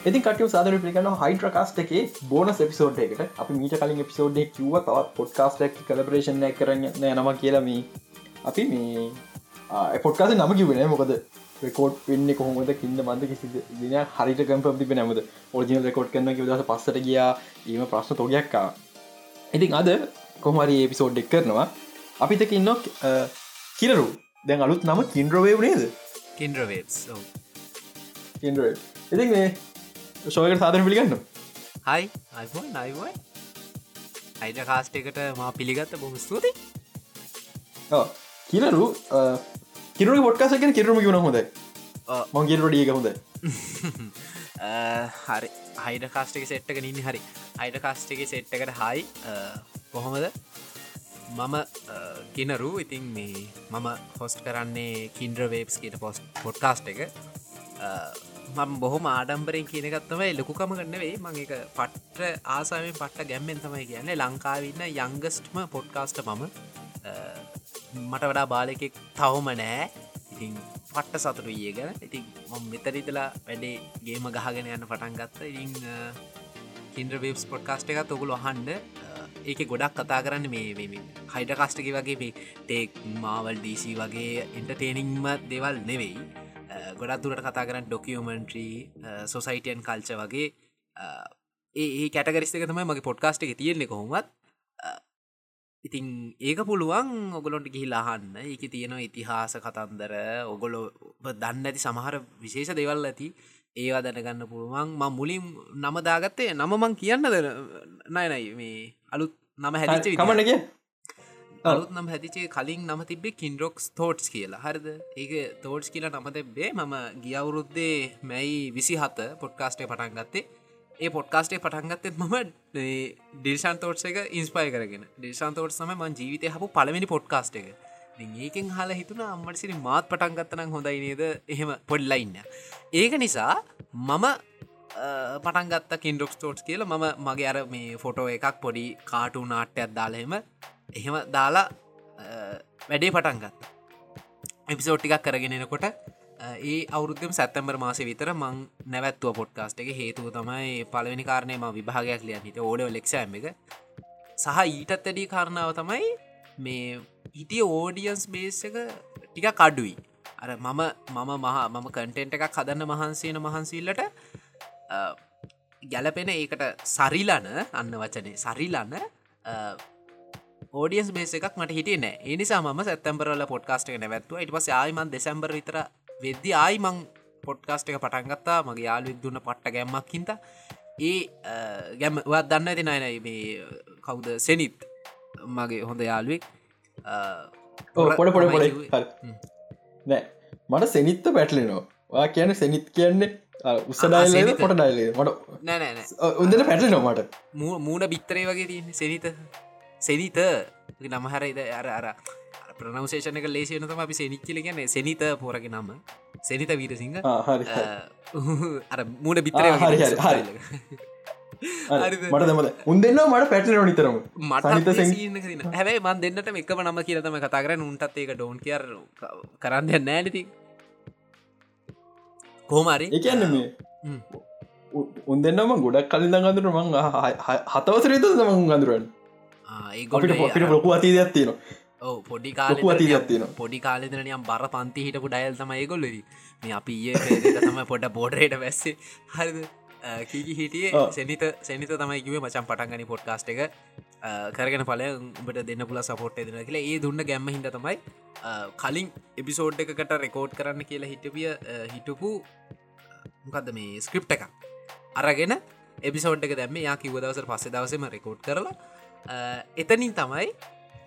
ඉති කට සාදර පිකන හයිඩ්‍ර කාස්ට එක බෝනස් එපිසෝඩ් එකට අපි මීට කලින් එපිසෝඩ් කිව තවත් පොඩ්කාස්ටක් කලපරේෂණ කරන්න නම කියලම අපි මේ පොට්කාස නම කිවෙන මොකද? රෙකෝඩ් වෙන්න කොහොමද කින්න බන්ධ කිසි දින හරිට කම්ප තිබ නැමද ඔජින රෙකෝඩ් කරන කිවදස පස්සට ගියා ඒම ප්‍රශ්න තෝගයක්කා ඉතින් අද කොහමරි එපිසෝඩ් එක් කරනවා. අපිතක ඉන්නොක් කිරරු දැන් අලුත් නම කින්ද්‍රවේ වනේද කින්ද්‍රවේස් කින්ද්‍රේ ඉතින් මේ ශෝයකට සාධන පිළිගන්න. හයි අයිබෝයි නයිවයි අයිඩ කාස්ට එකට මා පිළිගත්ත බොහම ස්තුති කිරරු කිරු පොට්කාසකෙන් කිරුම ගුණ හොද මංගේර ඩියක හොද හරි. හයිඩ කාස්ටික සෙට්ක නින්න හරි. අයිඩ කාස්ටික සෙට්කට හයි කොහොමද? මම කිනරු. ඉතින් මේ මම හොස්ට කරන්නේ කින්ද්‍රවේප්ස් කියට පොස් පොඩ්කාස්ට එක මම බොහොම ආඩම්බරෙන් කියනගත්තමයි ලොකුකම ගන්නවෙයි මං එක පට්ට ආසාාවෙන් පට්ට ගැම්මෙන් තමයි කියන්නේ. ලංකාවන්න යංගස්ටම පොඩ්කාස්ට මම. මට වඩා බාලෙකෙක් තවම නෑ. ඉතින් පට්ට සතුරු ඒ ගැන. ඉතින් මම මෙතරිතලා වැඩේ ගේම ගහගෙන යන්න පටන් ගත්ත. ඉතින් කින්ද්‍රවේස් පොඩ්කාස්ට එකත් ඔගුල හන්ඩ ඒක ගොඩක් කතා කරන්න මේ හයිඩ කාස්ටක වගේ මේ ටෙක් මාවල් ඩීසි වගේ එන්ටර්ටේනිංම දෙවල් නෙවෙයි. ගොඩක් දුරට කතා කරන්න ඩොකියමන්ට්‍රී සොසයිටයන් කල්ච වගේ ඒ කැටගරිස්ක තමයි මගේ පොඩ්කාස්ට එක තියෙන්නේ කොහොමත් ඉතින් ඒක පුළුවන් ඔගොලොන්ට ගිහිලාහන්න එක තියෙනවා ඉතිහාස කතන්දර ඔගොලො දන්න ඇති සමහර විශේෂ දෙවල් ඇති. ඒවා දැනගන්න පුළුවන්. ම මුලින් නම දාගත්තේ නම මං කියන්නද නයනයි මේ අලුත් නම හැදිච කමනගේ අලුත් නම් හැතිචේ කලින් නම තිබේ කින්ඩොක්ස් තෝට්ස් කියලා. හරිද? ඒක තෝට්ස් කියලා නම තිබේ මම ගියවුරුද්දේ මැයි විසි හත පොඩ්කාස්ටේ පටන් ගත්තේ. ඒ පොඩ්කාස්ටේ පටන්ගත්තෙත් මම ඩිල්ෂන් තෝට්ස එක ඉන්ස්පයි කරගෙන. ඩිල්ෂන් තෝට් සම ම ජීවිතය හපු පළවෙනි පොඩ්කාස්ට එක. ඒකෙන් හල හිතුන අම්මටසිරි මාත් පටන් ගත්තනම් හොඳයි නේද? එහෙම පොඩ්ලයින්න ඒක නිසා මම පටන්ගත්ත කින්ඩොක්ස් තෝට්ස් කියල. මම මගේ අර මේ ෆොටෝ එකක් පොඩි කාටු නාට්‍යයක් දාලහෙම එහෙම දාලා වැඩේ පටන්ගත් එපිසෝට් ටිකක් කරගෙනෙනකොට ඒ අවුරුද්ධම සැත්තම්බර් මාස විතර මං නැවත්තුව පොඩ්කාස්ට එක. හේතුව තමයි පලවෙනි කාරණයම විභාගයක් ලියන් හිට ඕඩ ලෙක්ෂෑම් එක. සහ ඊටත් ඇඩී කාරණාව තමයි මේ හිටිය ඕඩියන්ස් බේස් එක ටික කඩුයි අර මම මම මහා මම කටෙන්ට එකක් හදන්න මහන්සේන මහන්සිල්ලට ගැලපෙන ඒකට සරිලන අන්න වචනේ සරිලන්න ෝඩියස් බේස එකක් මට හිටිය නෑ. එනිසා ම සැත්තම්බරල පොඩ්කාස්ට එක නැවත්ව ඉට පස ආයමන් දෙසැම්බර විතර වෙද්දි ආයිමං පොඩ්කාස්ට එක පටන්ගත්තා මගේ යාලුවෙක් දුන්න පට්ට ගැම්මක් හින්ත ඒ ගැම්වත් දන්න ඇති නයනයි මේ කවුද? සෙනිත් මගේ හොඳ යාලුවෙක් පොඩ පොඩ පොඩ. නෑ. මට සෙනිත්ත පැටලෙනවා. කියන සෙනිත් කියන්නේ උස්සඩයිල පොට ඩයිලේ මට නෑනෑ උදල පැටලෙනවා මට. මූුණ බිත්තරේ වගේ තියන්නේ සෙනිත සෙනිත නමහරයිද අර අර ප්‍රනවශේෂනක ලේසියනතම අපි සෙනිච්චිල කියන්නේ. සෙනිත පෝරග නම. සෙනිත වීරසිංහ. අර මූුණ බිත්තර මට දමද උන් දෙන්න මට පැටල නිතරම. මට හැබයි මන් දෙන්නට එකම නම කියලතම කතා කරන උන්ටත් ඒක ඩෝන් කියර කරන්න නෑනති කෝමරි එකන්න මේ උන් දෙන්නම ගොඩක් කලින් ගඳර මං හතවසරේත මං ගඳරුවන් අපිට පොපිට ලොකු අතීදයක් තියෙන පොඩි අතීදයක් තියෙන පොඩි කාලෙදරනියම් බර පන්ති හිටපු ඩයල් තම ඒගොල්ලද මේ අපි ඒ තම පොඩ බෝඩරයට වැස්සේ. හරිද? කීකි හිටියේ? සෙනිත සෙනිත තමයිකිවේ මචන් පටන්ගනි පොඩ්කාස්ට එක. කරගෙන පල උඹට දෙන්න පුල සපෝට් දෙන කියලා. ඒ දුන්න ගැම්ම හිට තමයි කලින් එපිසෝඩ් එකකට රෙකෝඩ් කරන්න කියලා හිටපිය හිටපු මොකක්ද මේ ස්ක්‍රිප් එක අරගෙන එපිසෝඩ් එක දැම යා කිව දවසර පස්සේ දවසම රෙකෝඩ් කරලා එතනින් තමයි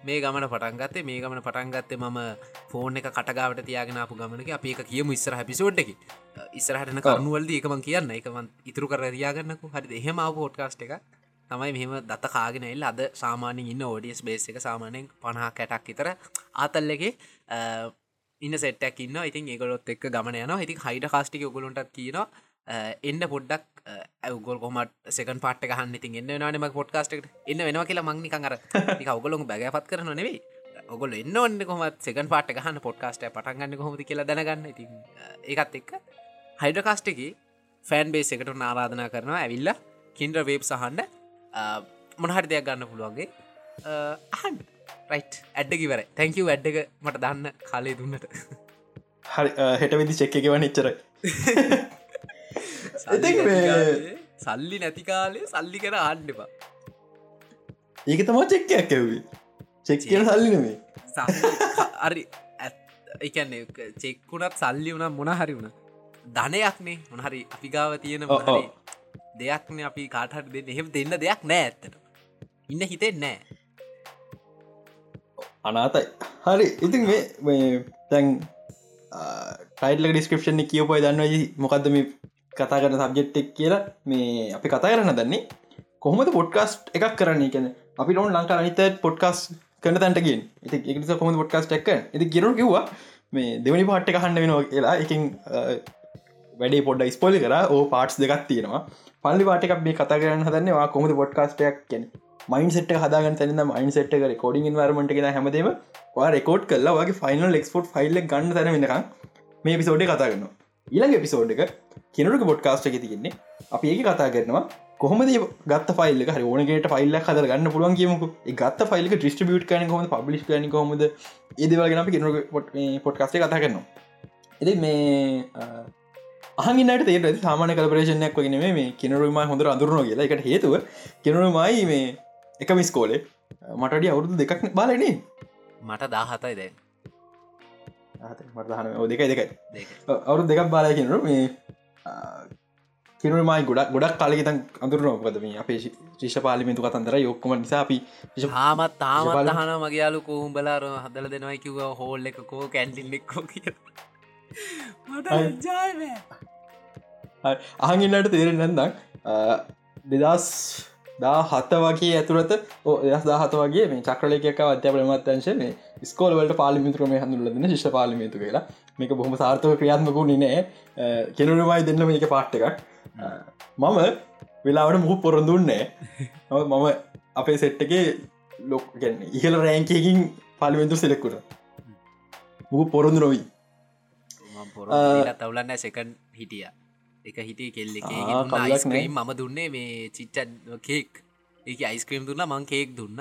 මේ ගමන පටන්ගත්තේ මේ ගමන පටන්ගත්තේ මම ෆෝන් එක කටගාවට තියාගෙනපු ගමනක අප ඒක කියමු ඉස්සර හැපිසෝඩ් එක. ඉස්සරහටන කරුණුවල්ද එකමන් කියන්න. එකමන් ඉතුරු කර රියාගන්නකු හරි එහෙම පෝට්කාස්ට එක තමයි මෙහම දත කාගෙන එල් අද සාමානෙන් ඉන්න ඕඩියස් බේස් එක සාමානයෙන් පණහා කැටක් ඉතර ආතල්ලගේ ඉන්න සෙට්ටක් ඉන්න ඉතින් ඒගොලොත් එක් ගමන යන ඉතින් හයිඩ කාස්ටික ගොලොන්ටත් කියනවා එන්න පොඩ්ඩක් ඇවගොල් කොමට සෙකන් පාට් ගහන්න ඉතින් එන්න නානම පොඩ්කාස්ටට එන්න වෙනවා කියලා මංනිකන් අර ඔගොලො බැගපත් කරන නෙවෙයි. ඔගොල එන්න ඔන්න කොමත් සෙකන් පාට ගහන්න පොඩ්කාස්ට පටන්ගන්න කොහොමති කියලා දැනගන්න. ඉතින් ඒකත් එක්ක හයිඩ කාස්ටකි ෆෑන් බේස් එකට නාරාධනා කරනවා ඇවිල්ල කින්ද්‍ර වේබ් සහන්ඩ මොනහරි දෙයක් ගන්න පුළුවන්ගේ අහන් රයිට් ඇඩ්ඩකිවර තැංකව ඇඩ්ඩක මට දන්න කාලේ දුන්නට. හරි හෙට විදි චෙක්ක එකව නිච්චර සල්ලි නැති කාලේ- සල්ලි නැති කාලේ සල්ලි කර ආණ්ඩපා ඒක තමා චෙක්කයක් ඇවේ චෙක් කියන සල්ලිනමේ අරි එකන්නේ චෙක්කුණත් සල්ලි වුණ මොන හරි වුණ. ධනයක්නේ මොනහරි අපි ගාව තියෙන ඔව්. දෙයක්න අපි කාටහට දෙන්න. එහෙම දෙන්න දෙයක් නෑ ඇත්තට ඉන්න හිතෙන් නෑ. අනාතයි. හරි ඉතින් මේ තැන් ටයිටල ඩිස්ක්‍රපෂන් කියවපයි දන්න මොකක්ද මේ කතා කරන සබ්ජෙට්ටෙක් කියලා මේ අපි කතා කරන්න දන්නේ කොහොමද පොඩ්කාස්ට් එකක් කරන්නේ? කියන අපි නොන් ලංකා අනිත පොඩ්කාස් කරන තැන්ටගෙන් ඉති එකනිස කොම පොඩ්කාස්ට එක් ඇති ගරු කිව්වා මේ දෙවනි පාට්ට කහන්න වෙනවා කියලා. එකින් වැඩේ පොඩ්ඩ ස්පෝලි කර. ඕ පාට්ස් දෙකක් තියෙනවා. පල්ලි පාටක් මේ කතා කරන්න හදන්නවා කොමද පොඩ්කාස්ටයක් කියෙන මයින් සෙට හදාගන්න තැන මයින් සෙට් එක කෝඩින් වර්මට කියෙන හැමදේම රෙකෝඩ් කල්ලා වගේ ෆයිනල් එක්ස්පෝට් ෆයිල්ල ගන්න තැන වෙනකම් මේ පිසෝඩ් කතා කරනවා. ඊළඟ එපිසෝඩ් එක කෙනරුක පොඩ්කාස්ට එක තිගෙන්නේ අපි ඒක කතා කරනවා කොහොමද ගත් ෆයිල් හරි ඕනකට ෆයිල්ල හදර ගන්න පුළුවන් කියමක. ගත් ෆයිල් ටිස්ටිබියට් කන කොම පබ්ලිස් කන කොමද ඒදවගෙන අපි කෙනරු පොඩ්කාස්ටේ කතා කරනවා. එති මේ අහගන්නට තේ සාමාන කලපරේෂණයක් වගෙන මේ කෙනරුම හොඳ අඳුරන කියලා. එකට හේතුව කෙනරුමයි මේ එක මිස්කෝලේ මටඩිය අවුරුදු දෙකක් බාලනේ මට දාහතයි දැන්. මටහන දෙකයි දෙකයි. දෙක අවුරු දෙකක් බාලා කෙනරු මේ කිරුමයි ගොඩක් ගොඩක් කාලෙතන් අඳුරනොකද මේ අපේ ශිෂ පාලිමිතු කතන්දර යොක්කම නිසා අපි හාමත් බලමු. අහන මගේයාලු කෝහුම්බලාර හදල දෙනවයි කිව හෝල් එක කෝ කැන්ටින් එක්කෝ කිය අහගන්නට තේරෙන් නැදක් දෙදස් දා හත වගේ ඇතුරත ඔස් දාහත වගේ මේ චක්‍රලයක අධ්‍යාපනමත්‍යංශ මේ ස්කෝලවලට පාලිමිතුරම හඳුලදන ශිෂ පාලිමිතු කියලා. මේක බොහම සාර්ථක ක්‍රියාත්මකු නිනෑ කෙනුරුමයි දෙන්න මේක පාට්ට එකක්. මම වෙලාවට මුහු පොරොඳුන්නේ මම අපේ සෙට්ටගේ ලොක් ඉහල රෑංකයකින් පාලිමිතු සෙලෙක්කුට මුහු පොරොඳු නොවී. තවලන්න සෙකන් හිටිය. එක හිටිය කෙල්ල නෑ. මම දුන්නේ මේ චිච්චන් කේක් ඒක අයිස්ක්‍රීම් දුන්න මං කේක් දුන්න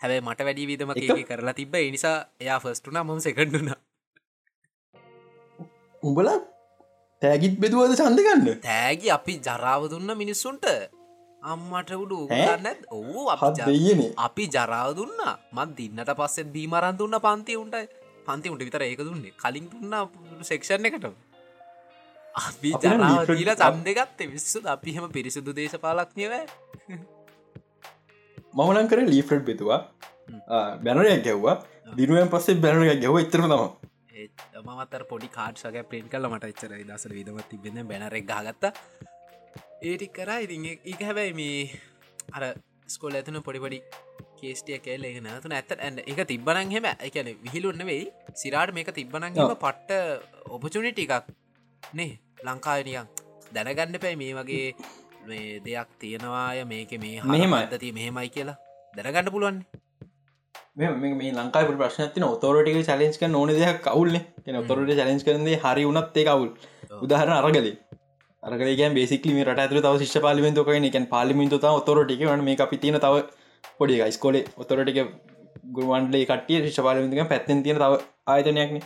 හැබැයි මට වැඩි විදම ඒක කරලා තිබ නිසා එයා ෆස්ටුනා මම සෙකන්ඩුන උඹල තෑගිත් බෙදුවද සන්දගන්න තෑගි අපි ජරාව දුන්න මිනිස්සුන්ට. අම්මට උඩු ඈ? ගන්න ඔවු හත් දෙයනේ අපි ජරාව දුන්න. මත් දින්නට පස්සෙත් බීමරන් දුන්න පන්ති උන්ට. පන්ති උන්ට විතර ඒක දුන්නේ. කලින් දුන්න සෙක්ෂන් එකට අපි different- දීල සම්දගත්ත විස්සු අපි හම පිරිසිදු දේශපාලක්ඥව මමනන් කර ලීෆ්‍රඩ් බෙතුවා. බැනරයක් ගැව්වා දිනුවෙන් පස්සේ බැනරයක් ගැව ඉතරම තම මතර පොඩි කාඩ්සක පින් කල මට එච්චර දසල විදමත් තිබෙන බැනරෙක් ගත්තා ඒටික් කරා. ඉතින් ඒ- ඒක හැබැයි මේ අර ස්කෝල ඇතුන පොඩිපොඩි කේස්ටිය කේල එක නතුන ඇත ඇන්න එක තිබ්බනන් හෙම එකන විහිලුන්න වෙයි සිරාට මේක තිබ්බනන් හෙම ඔව්. පට්ට ඔපචුනිට එකක් නේ. ලංකානියන් දැනගන්න පැයි මේ වගේ මේ දෙයක් තියෙනවාය මේක මේ මෙහෙමයි. හදති මෙහෙමයි කියලා දැනගන්න පුළුවන් මේ ලංකායි ප්‍රශ්නතින ඔතෝරටික චලෙන්ස් කන ඕන දෙයක් කවුල්ල න ඔතොරට චලෙන්ස් කරන්නේ හරි වනත් ඒ කවුල්. උදාහරන අරගලේ. අරගලගේ බේසිකලි රට ඇතුර තව ශිෂ පාලිමිතුකන එක පාලිමිතු තාව ඔතොරටික වන මේ අපි තින තව පොඩි ස්කෝලේ ඔතොරටික ගුවන්ලේ කටිය ශිෂ පාලිමිතික පැත්තෙන් තියෙන තව ආයතනයක්න.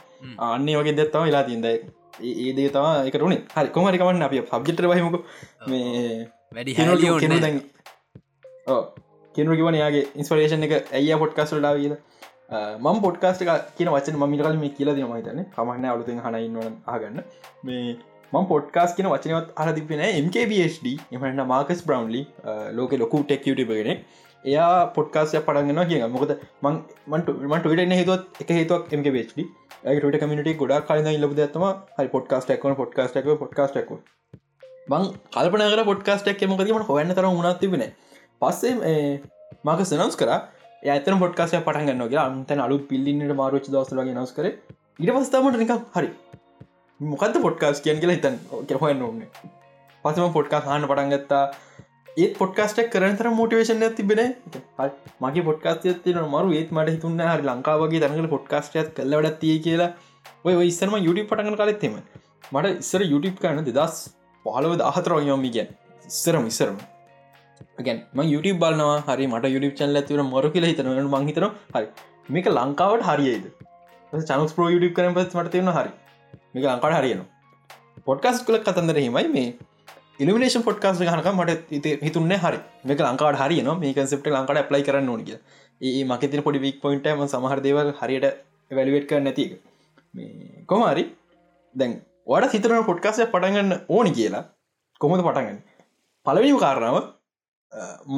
අන්නේ වගේ දෙත්තම වෙලා තින්ද ඒදේ තම එකරුණ හරි කොමරිකමන්න අප සබ්ජෙට්‍ර වහමක මේ වැඩි කෙනු හැලියෝන්න දැන් කෙනු කිවන යාගේ ඉන්ස්පරේෂන් එක ඇය පොට්කාස්ටලා කියල. මම් පොට්කාස්ට කියන වචන මමිට කල මේ කියල දීම හිතන කමන්න අලුතෙන් හනයින්නවන ආගන්න මේ මම් පොට්කාස් කියන වචනවත් අර තිබෙන MKBHD එමට මාකස් බ්‍රවන්ලි ලෝක ලොකු ටෙක්ටගෙන එයා පොට්කාසය පටන්ගෙන කිය මොකද මන්ට විට හතුත් එක හේතුවක් MKBHD ට කමිට ගොඩක් කලන්න ලබ ඇත්තම හරි පොට්කාස්ටක්න පොට්කාස්ටක් පොට්කාස්ටක් මං කල්පනගර පොට්කාස්ටක් මොකදීම හොයන්න තර උනත් තිබෙන පස්සේ මක සනස් කර ඇතන පොට්කාසය පටන්ගන්න කියලා. අන්තැන අලු පිල්ලින්නට මාරච් දස්ලගේ නස් කර. ඉට පස්ථාමට නික හරි මොකද පොට්කාස් කියන් කියලා හිතන් කෙරහොයන්න ඕන්න පසම පොට්කා හන්න පටන්ගත්තා ඒත් පොට්කාස්ටක් කරතර මෝටිවේශන තිබෙන මගේ පොට්කාස්ය තින මරු ඒත් මට හිතුන්න හරි ලංකාවගේ තනකල පොට්කාස්ටයත් කල්ල වැඩත්තිය කියලා. ඔය ඔය ඉස්සරම යුටි පටගන කලෙත්තෙම මට ඉස්සර යුටප් කරන දෙදස් පහලව දහතර යොම ගැන් ඉස්සරම ඉස්සරම. ගැන් ම YouTube බලනවා. හරි මට YouTube චැල් ඇතිවර මොර කියල හිතන මංහිතන හරි මේක ලංකාවට හරියේද චනස් පෝ YouTube කරන පස් මට තියෙන හරි. මේක ලංකාට හරියන පොඩ්කස් කල කතන්දර හිමයි මේ. ඉල්ිනේෂන් පොඩ්කාස් හනක මට හිතුන්න හරි. මේක ලංකාට හරියන මේ කන්සෙප්ට ලංකාට ප්ලයි කරන්න ඕනක ඒ මකති පොඩි වික් පොයින්ටම සමහර දේවල් හරියට වැලිවේට් කර නැති කොමරි දැන් වඩ සිතරන පොඩ්කාසය පටගන්න ඕනි කියලා. කොමද පටගන්න පලවිනිම කාරණාව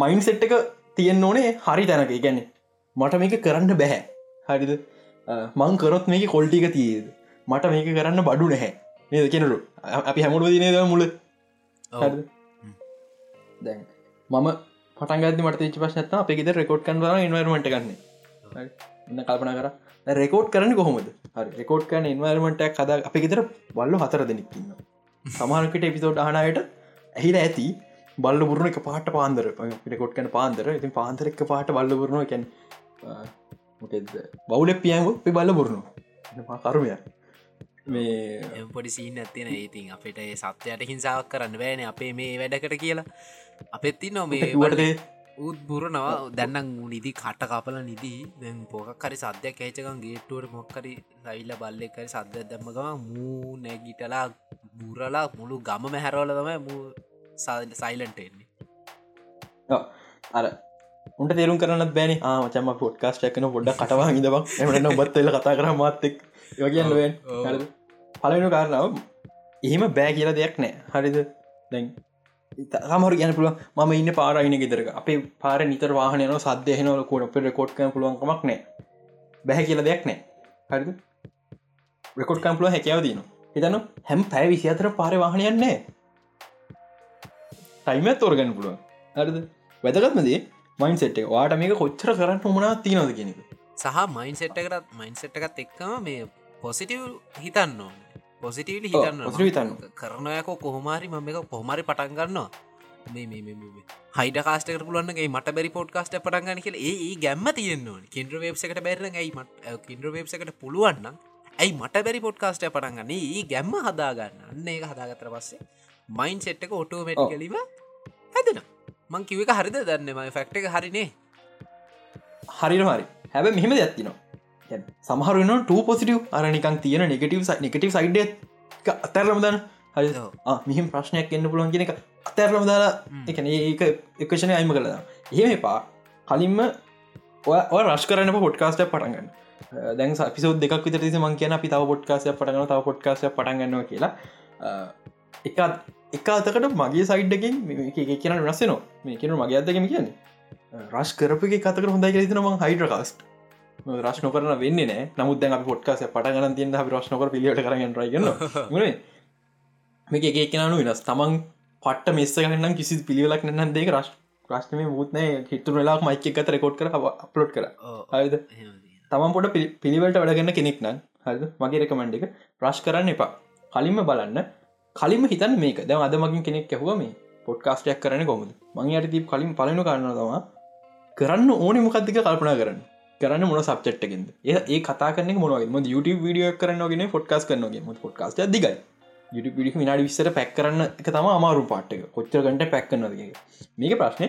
මයින් සෙට් එක තියෙන් ඕනේ හරි තැනක. ගැන්නේ මට මේක කරන්න බැහැ. හරිද? මං කරොත් මේක කොල්ටික තියේද මට මේක කරන්න බඩු නැහැ. නද? කෙනරු අපි හැමුඩ දිනද මුල දැන් මම පටන්ගද මට ච පශනත් අප ෙද රෙකෝඩ් කන්වර ඉන්වර්මට ගන්න. ඉන්න කල්පන කර. රෙකෝඩ් කරන කොහොමද? රෙකෝඩ් කන ඉන්වර්මට කද අපි ගෙතර බල්ල හතර දෙනෙක්කින්න සමානකට එපිසෝඩ් අහනයට ඇහිල ඇති බල්ල පුරුණ එක පාට පාන්දර. රෙකෝඩ් කන පාන්දර. ඉතින් පාන්තරෙක් පාට බල්ල පුරුණුව කැන් මොකෙද බෞල පියංගු පි බල්ල පුරුණු කරුමය මේ පොඩි සීන් ඇතින ඉතින් අපිට සත්‍යයට හිංසාවක් කරන්න බෑන අපේ මේ වැඩකට කියලා. අපෙත්ති නො මේ වටේ උත් බුරනවා. දැන්නම් නිදි කට කපල නිදී. දැන් පොකක් හරි සද්‍යයක් ඇචකන් ගේටුවට මොක්කරි ලයිල්ල බල්ලෙක්කරි සද්‍ය දැම්මගම මූ නැගිටලා බුරලා මුළු ගම මැහැරවල තම මූ සයිලන්ට එන්නේ අර උන්ට තේරුම් කරන්න බෑනි. ආමචම පොඩ්කාස්ට එකන පොඩ්ඩ කටවා හිදවක් එමටන්න ඔබත්වෙල කතා කර මාත්තෙක් යොගියන්ලුවෙන් පලනු කාරණාව එහෙම බෑ කියලා දෙයක් නෑ. හරිද? දැන් තමර ගැන පුළුව ම ඉන්න පාරයින ගෙදරක. අපේ පාර නිතර වාහනයන සද්‍යයනවල කොට පෙ රෙකෝඩ්ක පුළුවන්කමක් නෑ. බැහැ කියල දෙයක් නෑ. හරිද? රෙකොඩ්කම් පුළුව හැකව දන හිතන හැම් පැෑ විසි අතර පාර වාහනයන්නේ ටයිමත් තෝරගන්න පුළුව හරිද? වැදගත්මදේ මයින් සෙට් වාට මේක කොච්චර කරන්න උමනා තියනද කෙනෙක සහ මයින් සෙට්ටකරත් මයින් සෙට්ටකත් එක්කම මේ පොසිටව් හිතන්න පොසිටවලි හිතන්න හිතන්න කරනයකෝ කොහොමාරි මම එක පොහමරි පටන් ගන්නවා. හයිඩ කාස්ටක පුලන්ගේ මට බැරි පොට් කාස්ට පටන්ගන්න කියල ඒ ගැම්ම තියෙන්නවා කින්ද්‍ර වේබ්සකට බැරන යිමට කින්ද්‍ර වේබ්සකට පුළුවන්න ඇයි මට බැරි පොට් කාස්ට පටන්ගන්න ඒ ගැම්ම හදාගන්න. අන්න ඒ හදාගතර පස්සේ මයින් සෙට්ක ඔටෝමට් කලිව හැදෙන මං කිවක හරිද? දන්නම ෆක්ට එක හරිනේ. හරින හරි. හැබ මෙහෙම ඇත්තිනවා සමහරන ට පොසිටව අරනිකන් තියෙන නෙගටව සයි නෙගටව සයිඩ අතරලම දන්න හරි. මෙහම ප්‍රශ්නයක් එන්න පුලුවන් කියෙන එක අතරලම දාලා එකන ඒක එකෂණය අයිම කළදා එහෙම එපා. කලින්ම ඔය රශ් කරන පොට්කාස්ට පටන්ගන්න දැන් පිසෝ දෙක් විතර මං කියන අපි තව පොට්කාසය පටගන තව පොට්කාසය පටන්ගන්නවා කියලා එකත් එක අතකට මගේ සයිඩ්ඩකින් කියන රස්සනවා මේ කියන මගේ අදකම කියන්නේ. රශ් කරපගේ කතක හොඳයි රිතන ම හයිඩ කාස්ට රශ්න කරන වෙන්න නෑ. නමුත් දැන් පොට්කාස පටගන තියන්න රශ්නකර පිලිට කරගන්න රයිගන්න මේක එක එකනනු වෙනස්. තමන් පට මෙස්ස ගන්න කිසි පිළිවෙලක් නන්න දෙක රශ් ප්‍රශ්නම මුත්නෑ හිතු වෙලා මයික එකත රෙකෝඩ් කර. අප්ලෝඩ් කර හරිද? තමන් පොට පිළිවලට වැඩගන්න කෙනෙක් නම් හරිද? මගේ රෙකමන්ඩ එක. ප්‍රශ් කරන්න එපා. කලින්ම බලන්න කලින්ම හිතන් මේක. දැ අදමගින් කෙනෙක් ඇහුව මේ පොඩ්කාස්ටයක් කරන කොමද මං යට තිීප කලින් පලනු කරන්න තවා කරන්න ඕන මොකක්දික කල්පනා කරන්න. කරන්න මොන සබ්චට්ගෙන්ද ඒ ඒ කතාන මොන YouTube විඩිය කරනගෙන ොඩ්කාස් කරනගේ ම ොඩ්කාස් දිගයි. YouTube විඩි විනාඩි විස්සර පැක් කරන්න එක තම අමාරු පාට්ක කොච්චර ගට පැක් කරනගේ මේක ප්‍රශ්නය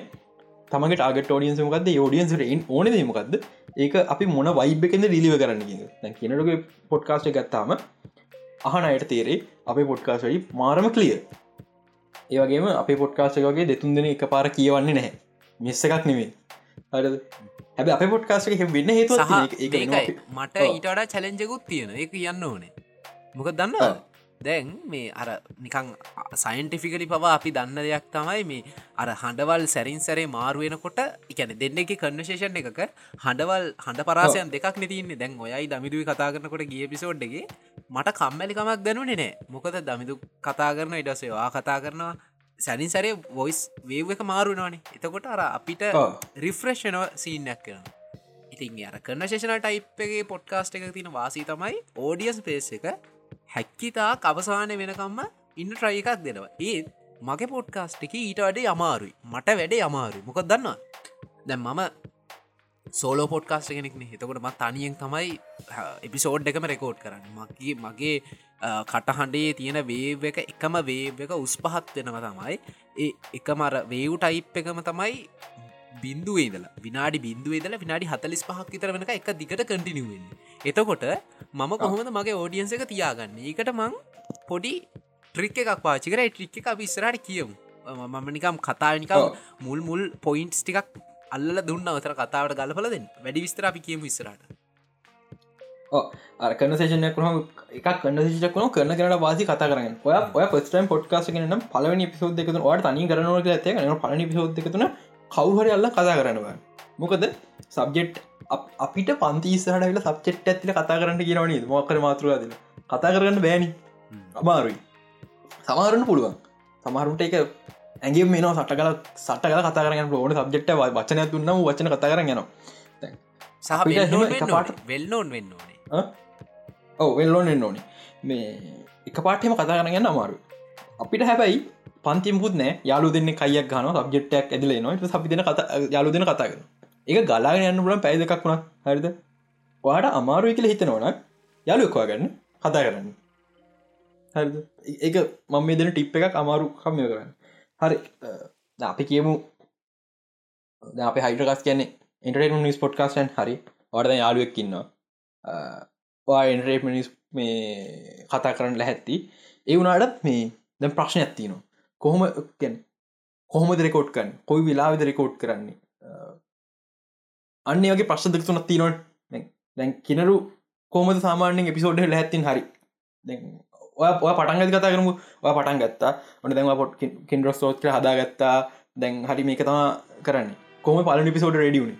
තමගේ ටාගට ෝඩියන්ස මොකක්ද ෝඩියන්සට ඕන මොකක්ද ඒක අපි මොන වයිබ කෙද ඩිලිව කරන්න කියනටගේ පොඩ්කාස්ට ගත්තාම අහන අයට තේරේ අපේ පොඩ්කාස්ටයි මාරම කලිය ඒවගේම අපේ පොඩ්කාස්ටකගේ දෙතුන් දෙන එක පාර කියවන්නේ නැහැ. මෙස්ස එකක් නෙවේ අර හැබ අප පොඩ්කාස්ට වෙන්න හේතු මට ඊටඩා චලෙන්ජකුත් තියෙන එක කියන්න ඕනේ. මොක දන්න දැන් මේ අර නිකං සයින්ටිෆිකලි පවා අපි දන්න දෙයක් තමයි මේ අර හඬවල් සැරින් සැරේ මාරුවෙනකොට එකන දෙන්න එක කන්නශේෂන් එකක හඬවල් හඬ පරාසයන් දෙකක් නතින්නේ දැන් ඔයයි දමිදුව කතා කරනකොට ගිය පිසෝඩ්ඩගේ මට කම්මැලිකමක් දැනුනේ නෑ. මොකද දමිදු කතා කරන ඉඩසේවා කතා කරනවා. සැනින් සැරේ වොයිස් වේව එක මාරුණවානේ එතකොට අර අපිට රිෆ්‍රෙශ්නව සීනයක් කරනවා ඉතින් අර කන්න ශේෂන ටයිප්ගේ පොඩ්කාස්ට එක තින වාසී තමයි ඕඩියස් පේස් එක හැක්කිතා කවසානය වෙනකම්ම ඉන්න ට්‍රයි එකක් දෙනවා. ඒත් මගේ පොඩ්කාස්ට් එක ඊට වඩේ අමාරුයි. මට වැඩේ අමාරුයි. මොකක් දන්නවා දැම් මම සෝලෝ පොඩ්කාස්ට කෙනෙක්න එතකොට ම තනියෙන් තමයි එපිසෝඩ් එකම රෙකෝඩ් කරන්න. මගේ මගේ කටහඬේ තියෙන වේව එක එකම වේව එක උස් පහත් වෙනව තමයි. ඒ එක මර වේව් ටයිප් එකම තමයි බින්දුවේදල විනාඩි බින්දුවේදල විනාඩි හතලිස් පහක් විතර වෙනක එක දිකට කටිනිුවෙන් එතකොට මම කොහොමද මගේ ෝඩියන්ස එක තියාගන්න? ඒකට මං පොඩි ට්‍රික් එකක් පාචිකර ට්‍රික් එක අපි ඉස්සරට කියමු. මම නිකම් කතානිකම් මුල් මුල් පොයින්ට්ස් ටිකක් අල්ල දුන්න අවතර කතාවට ගලපල දෙන්න. වැඩි විස්තර අපි කියමු ඉස්සරට අරකන සේෂනය කරම එකක් කන්න ශෂකන කරන කරට වාසි කතා කරන්න. ඔය ඔය පස්ටයිම් පොඩ්කාස නම් පලවනි පිසෝද් එකතු වට තනි කරනවට ඇත පලනි පිසෝද් එකතුන කවහර අල්ල කතා කරනවා මොකද සබ්ජෙට් අපිට පන්තිස්සහට වෙල සබ්චෙට් ඇතිල කතා කරන්න කියනවනි මොක්කර මාතෘවාදල කතා කරන්න බෑනි. අමාරුයි. සමාරන්න පුළුවන්. සමහරුන්ට එක ඇගේ මේ සට කල සට කල කතා කරන්න ඕන සබ්ජෙක්ට වචන තුන්න වචන කතා කරන්න යනවා. සහ වෙල්නෝන් වෙන්න ඕනේ. ඔව වෙල්ලෝන් එන්න ඕනේ. මේ එක පාටම කතා කරගන්න අමාරු අපිට හැබැයි පන්තිමුත් නෑ යාලු දෙන්න කයියක් ගන සබ්ජෙට්ටක් ඇදල නවා සපි දෙන කත යාලු දෙන කතා කරන එක ගලාගෙන යන්න පුලන් පැයි දෙකක් වුණා හරිද? වාට අමාරුව කියල හිතනවන යාලු එක්වා ගන්න කතා කරන්න. හරි ඒක මම දෙන ටිප් එකක් අමාරු කම්ය කරන්න හරි. අපි කියමු. අප හයිඩරකස් කියන්නේ ඉන්ටරට නිස් පොට්කාස්ටන් හරි. වඩ යාලුවෙක්කින්නවා එන්රේට මිනිස් මේ කතා කරන්න ලැහැත්ති. ඒ වුණටත් මේ දැම් ප්‍රශ්න ඇත්තිනවා කොහොම කොහොමද රෙකෝඩ් කන් කොයි වෙලාවිද රෙකෝඩ් කරන්නේ? අන්න වගේ ප්‍රශ්න දෙක්තුනත් තිනොට දැන් කිනරු කෝමද සාමාන්‍යෙන් එපිසෝඩ් හැත්තින් හරි? ඔය ඔය පටන් කතා කරමු ඔය පටන් ගත්තා. ඔන්න දැන්වා පොට් කෙන්ඩරස් සෝත්‍ර හදාගත්තා. දැන් හරි මේක තම කරන්න. කොම පල පිසෝඩ් රඩියුණ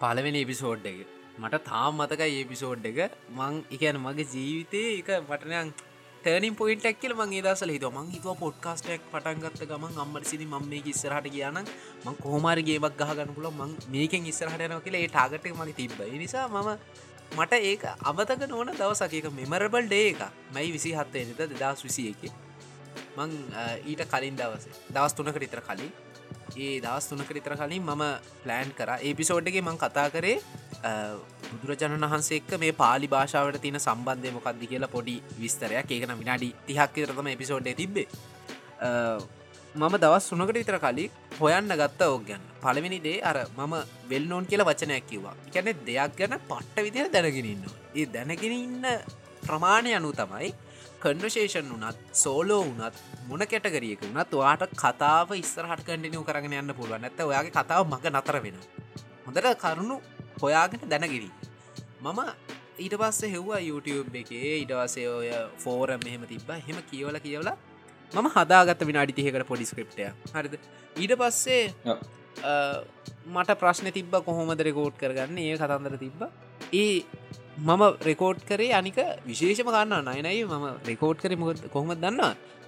පලවෙනි එපිසෝඩ් එක. මට තාම් මතකයි ඒපිසෝඩ් එක. මං එකන මගේ ජීවිතය එක පටනයන් තනින් පොයිට ක්කල මගේ දසල හිත මං හිතුව පොඩ්කාස්ටක් පටන්ගත්ත ගමන් අම්මට සිදි ම මේ ඉස්සරහට කියන මං කොහමාරගේවක් ගහගන්න පුල මං මේකෙන් ඉස්සරහටයන කියල ඒ ටාගට මගේ තිබ නිසා මම මට ඒක අමතක නොන දවසකක මෙමරබල් ඩේ එක මයි විසි හත්තේ නත දෙදස් විසිය එක මං ඊට කලින් දවස දවස් තුනකට ඉතර කලින්. ඒ දවස් තුනකට ඉතර කලින් මම ප්ලෑන් කර. ඒපිසෝඩ්ගේ මං කතා කරේ බුදුරජාණන් වහන්සේක මේ පාලි භාෂාවට තින සම්බන්ධය මොකක්දි කියලා පොඩි විස්තරයක්. ඒකන විනාඩි තිහක් තරතම එපිසෝඩ්ඩ තිබේ මම දවස් සුනකට විතර කලින් හොයන්න ගත්ත ඕක් ගැන්න පළවෙනි දේ අර මම වෙල්නෝන් කියලා වචනයක් කිව්වා. ගැන දෙයක් ගැන පට්ට විදිර දැනගෙනන්න ඒ දැනගෙන ඉන්න ප්‍රමාණය අනු තමයි කන්වශේෂන් වනත් සෝලෝ වනත් මොන කැටගරියක වනත් වාට කතාව ඉස්සරහට කඩිනව කරගෙන යන්න පුළුව නැත ඔයාගේ කතාව මඟ නතර වෙන හොඳට කරුණු හොයාගෙන දැනගිරී මම ඊට පස්ස හෙව්වා YouTube එකේ ඉටවසේ ඔය ෆෝරම් මෙහෙම තිබ්බ. හෙම කියවල කියවලා මම හදාගත්ත විනාඩි තියකට පොඩි ස්ක්‍රප්ටය හරිද? ඊට පස්සේ මට ප්‍රශ්න තිබ්බ කොහොමද රෙකෝඩ් කරගන්න? ඒ කතන්දර තිබ්බ. ඒ මම රෙකෝඩ් කරේ අනික විශේෂම කන්න නයනයි මම රෙකෝඩ් කර මොකද කොහොමද දන්න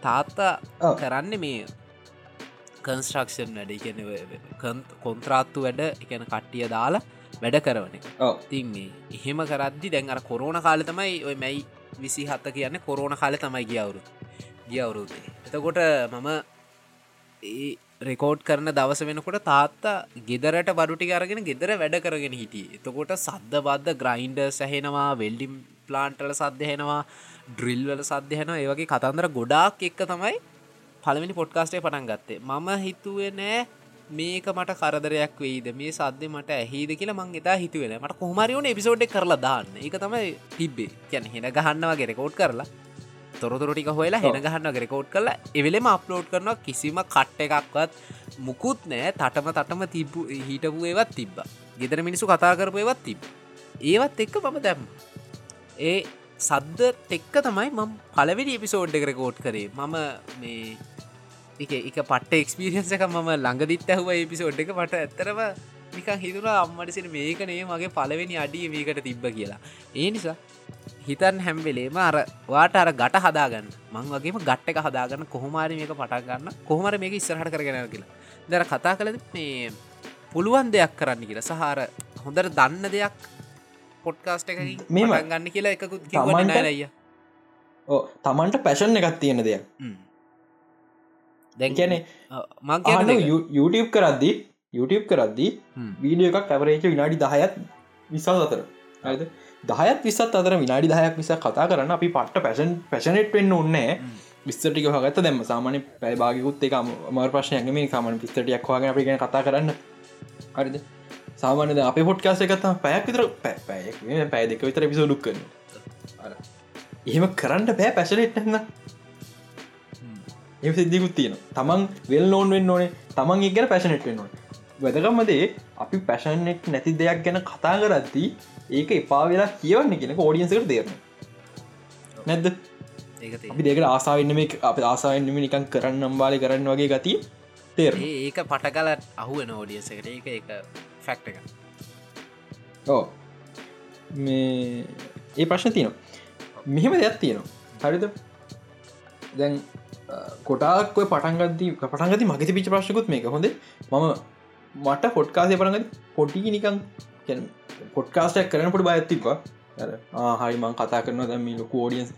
තාත්තා කරන්න මේ කන්ස්ට්‍රක්ෂන් වැඩ. කියන කොන්ත්‍රාත්තු වැඩ එකන කට්ටිය දාලා වැඩ කරවන තින් මේ එහෙම කරද්දි දැන් අර කොරෝණ කාල තමයි ඔය මැයි විසි හත්ත කියන්න කොරෝණ කාල තමයි ගියවුරු ගියවුරුදේ එතකොට මම ඒ රෙකෝඩ් කරන දවස වෙනකොට තාත්තා ගෙදරට බඩුටි අරගෙන ගෙදර වැඩ කරගෙන හිටිය. එතකොට සද්ධ බද්ධ ග්‍රයින්ඩ සැහෙනවා වෙල්ඩිම් ප්ලාන්ටල සද්ධයනවා ඩ්‍රිල්වල සද්ධයන ඒවගේ කතන්දර ගොඩාක් එක්ක තමයි පළමිනි පොඩ්කාස්ටේ පටන් ගත්තේ. මම හිතුවේ නෑ මේක මට කරදරයක් වෙයිද? මේ සද්‍ය මට ඇහිද කියලා මං එතා හිතුවෙන මට කොහමරිවුණ එපිසෝඩ් කරලා දාන්න. එක තමයි තිබ්බේ. කියැන හෙන ගහන්නවගේ රෙකෝඩ් කරලා. තොරතුරටික හොලා හෙන ගහන්න රෙකෝඩ් කරලා එවෙලෙම අප්ලෝඩ් කරනවා. කිසිම කට්ට එකක්වත් මුකුත් නෑ තටම තටම තිබ්බු හිටපු ඒවත් තිබ්බ. ගෙදර මිනිසු කතා කරපු ඒවත් තිබ ඒවත් එක්ක මම දැම්ම. ඒ සද්ද තෙක්ක තමයි මම පලවෙනි එපිසෝඩ් එක රෙකෝඩ් කරේ. මම මේ එක එක පට එක්ස්පිරියන්ස එක ම ළඟදිත් ඇහුව එපිසෝඩ් එක. මට ඇත්තරම නිකන් හිතුර අම්මටසින මේකනේ මගේ පලවෙනි අඩිය මේකට තිබ්බ කියලා. ඒ නිසා හිතන් හැම්වෙලේම අර වාට අර ගට හදාගන්න. මං වගේම ගට්ට එක හදාගන්න. කොහොමාරි මේක පටගන්න කොහොමර මේක ඉස්සරහට කරගෙන කියලා. දර කතා කළද මේ පුළුවන් දෙයක් කරන්න කියලා. සහර හොඳර දන්න දෙයක් පොඩ්කාස්ට එක මේ ගන්න කියලා එකකුත් රයිය ඕ තමන්ට පැෂන් එකත් තියෙන දෙයක්. දැන් කියැනෙ මං YouTube කරද්දි YouTube කරද්දී. වීඩිය එකක් ඇවරේච විනාඩි දහයත් විසල් අතර. ඇද දහයත් විසත් අතර විනාඩි දහයක් විස කතා කරන්න අපි පට්ට පැෂන් පැෂනෙට් වෙන්න ඔන්නෑ විස්තටික හගත දැම සාමාන පැබාගකුත් එක මර ප්‍රශ්නයගම සාමන පිස්ටටියක් වගෙන අපි ගැන කතා කරන්න. හරිද? සාමානද අප පොට්කාස එකත්තා පැයක් විතර පැය පැය දෙක විතර පිසෝඩුක් කරන එහෙම කරන්න පෑ පැෂනෙට්න්න ඒ සිද්ධිකුත් තියෙන තමන් වෙල් නෝන් වෙන්න ඕනේ. තමන් එක්ගැන පැෂනෙට් වෙන්න ඕන. වැදකම්මදේ අපි පැෂන්නෙට් නැති දෙයක් ගැන කතා කරද්දී ඒක එපා වෙලා කියවන්න කෙනෙක ෝඩියන්සකට තේරන නැද්ද? අපි දෙකට ආසාාවන්න මේ අප ආසාාවන්නම නිකන් කරන්න අම්බාලි කරන්න වගේ ගතිය තේර ඒක පටකල අහුව නෝඩියසකට ඒක එක ෆැක්ට එක ඕ මේ ඒ ප්‍රශ්න තියනවා. මෙහෙම දෙයක් තියෙනවා. හරිද? දැන් කොටාක් පටන්ගදී පටන්ගති මගති පිච ප්‍රශ්කුත් මේක. හොඳ. මම මට පොට්කාසය පරග පොටිකි නිකං පොට්කාස්ටක් කරන පොට බයත්තිවා හරිමං කතා කරන දැම ලොකු ෝඩියන්ස්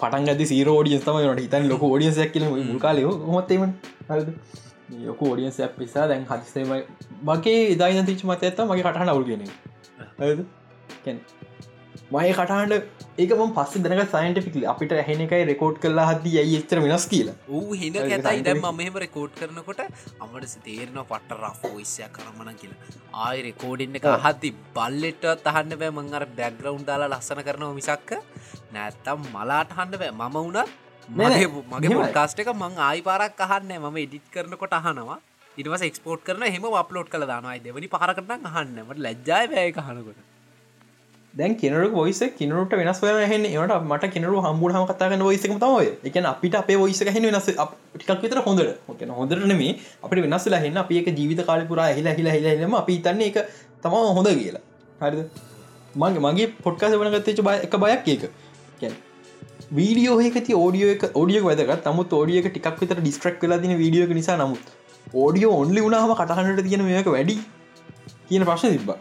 පටන්ගද සීරෝඩියස් තම ට හිතන් ලොක ෝඩියන්සයක් කියල මුල්කාලය හොත්තේම ලොක ෝඩියන්ස පිසා දැන් හදිසේම මගේ ඉදායින තිච මත ඇත්ත මගේ කටහන අවුල් කියෙන මය කටහන්ඩ ඒකම පස්ස දනක සයින්ටිෆිකල අපිට හැන එකයි රෙකෝඩ් කරලා හද ඇයි එච්චර වෙනස් කියලා. ඌ හිද ඒක ඇතයි දැම් මෙහම රෙකෝඩ් කරනකොට අමට තේරන පට රෆෝයිස්ය කරමන කියලා. ආය රෙකෝඩින්න එක. හදදි බල්ලෙට අහන්න බෑ. මං අර බැග්‍රවුන්් දාලා ලස්සන කරනව මිසක්ක. නැත්තම් මලාට හන්න බෑ. මම වුණත් මගේ. පොඩ්කාස්ට එක මං ආයි පාරක් අහන්න මම එඩිට් කරනකොට අහනවා. ඉටවස එක්ස්පෝට් කරන හෙම අප්ලෝඩ් කළ දානයි දෙවනි පහරකටන අහන්නමට ලැජ්ජාය බෑය කහනකොට දැන් කෙනරු ොයිස කිනරුට වෙනස් වන හ ඒට මට කෙනරු හම්බුල හම කතාගන්න ොයිසක තමයි එක අපිට අපේ ොයිස හෙන වෙනස් ටිකක් විතර හොඳට. හොකන හොඳරන මේ අපට වෙනස් ලහෙන්න අපි එක ජීවිත කාලපුරා හිලා හිලා හිලම අපි තන්නේ එක තම හොඳ කියලා. හරිද? මගේ මගේ පොට්කාස වනගත්තච බය එක බයක් ඒක. කියැන වීඩියෝ එකති ෝඩියෝ එක ෝඩිය වැදක තමුත් ෝඩියක ටිකක් විතර ඩිස්ට්‍රක් වෙලා තින වීඩියෝ නිසා නමුත් ඕඩියෝ ඔන්ලි වුණහම කටහන්නට තියෙන මේක වැඩි කියන ප්‍රශ්න තිබ්බා.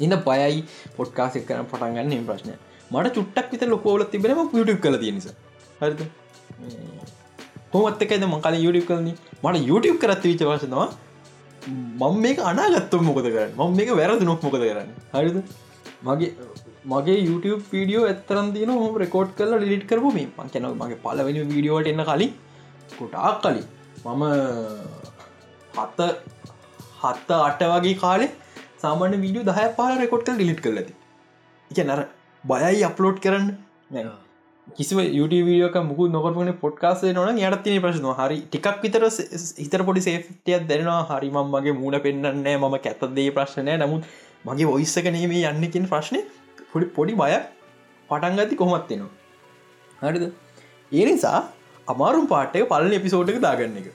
ඉන්න බයයි පොට්කාසෙක් කරන පටන්ගන්න එම ප්‍රශ්නය. මට චුට්ටක් විත ලොකෝල තිබෙනම යුටක් කල තියෙනස හරිද? හොමත්තකයිද මංකාල යුටක් කලන මට යුටක් කරත් විච වශනවා මං මේක අනාගත්තම මොකද කරන්න? මං මේක වැරදු නොක් මොකද කරන්න? හරිද? මගේ මගේ YouTube වීඩියෝ ඇත්තරන් තියන හොම රෙකෝඩ් කල ලිට කරපු මේ. මං කැන මගේ පලවෙනි වීඩියෝට එන්න කලින්. කොටාක් කලින්. මම හත්ත හත්ත අට වගේ කාලේ සාමාන්‍ය වීඩියෝ දහ පාල රෙකොඩ් කල් ඩිලිට් ඇති. එක නර බයයි අප්ලෝඩ් කරන්න. කිසිව යුටවියක මුකු නොකරන පොට්කාසේ නොන යට තින ප්‍රශ්න හරි ටිකක් විතර හිතර පොඩි සේෆටියක් දැනවා හරි මම් මගේ මූුණ පෙන්න්නන්නේ මම කැත්තදේ ප්‍රශ්නය නමුත් මගේ ඔයිස්සක නේමේ යන්නකින් ප්‍රශ්නය පොඩි පොඩි බය පටන්ගති කොමත්වෙනවා හරිද? ඒ නිසා අමාරුම් පාටය පලන එපිසෝඩ්ක දාගන්න එක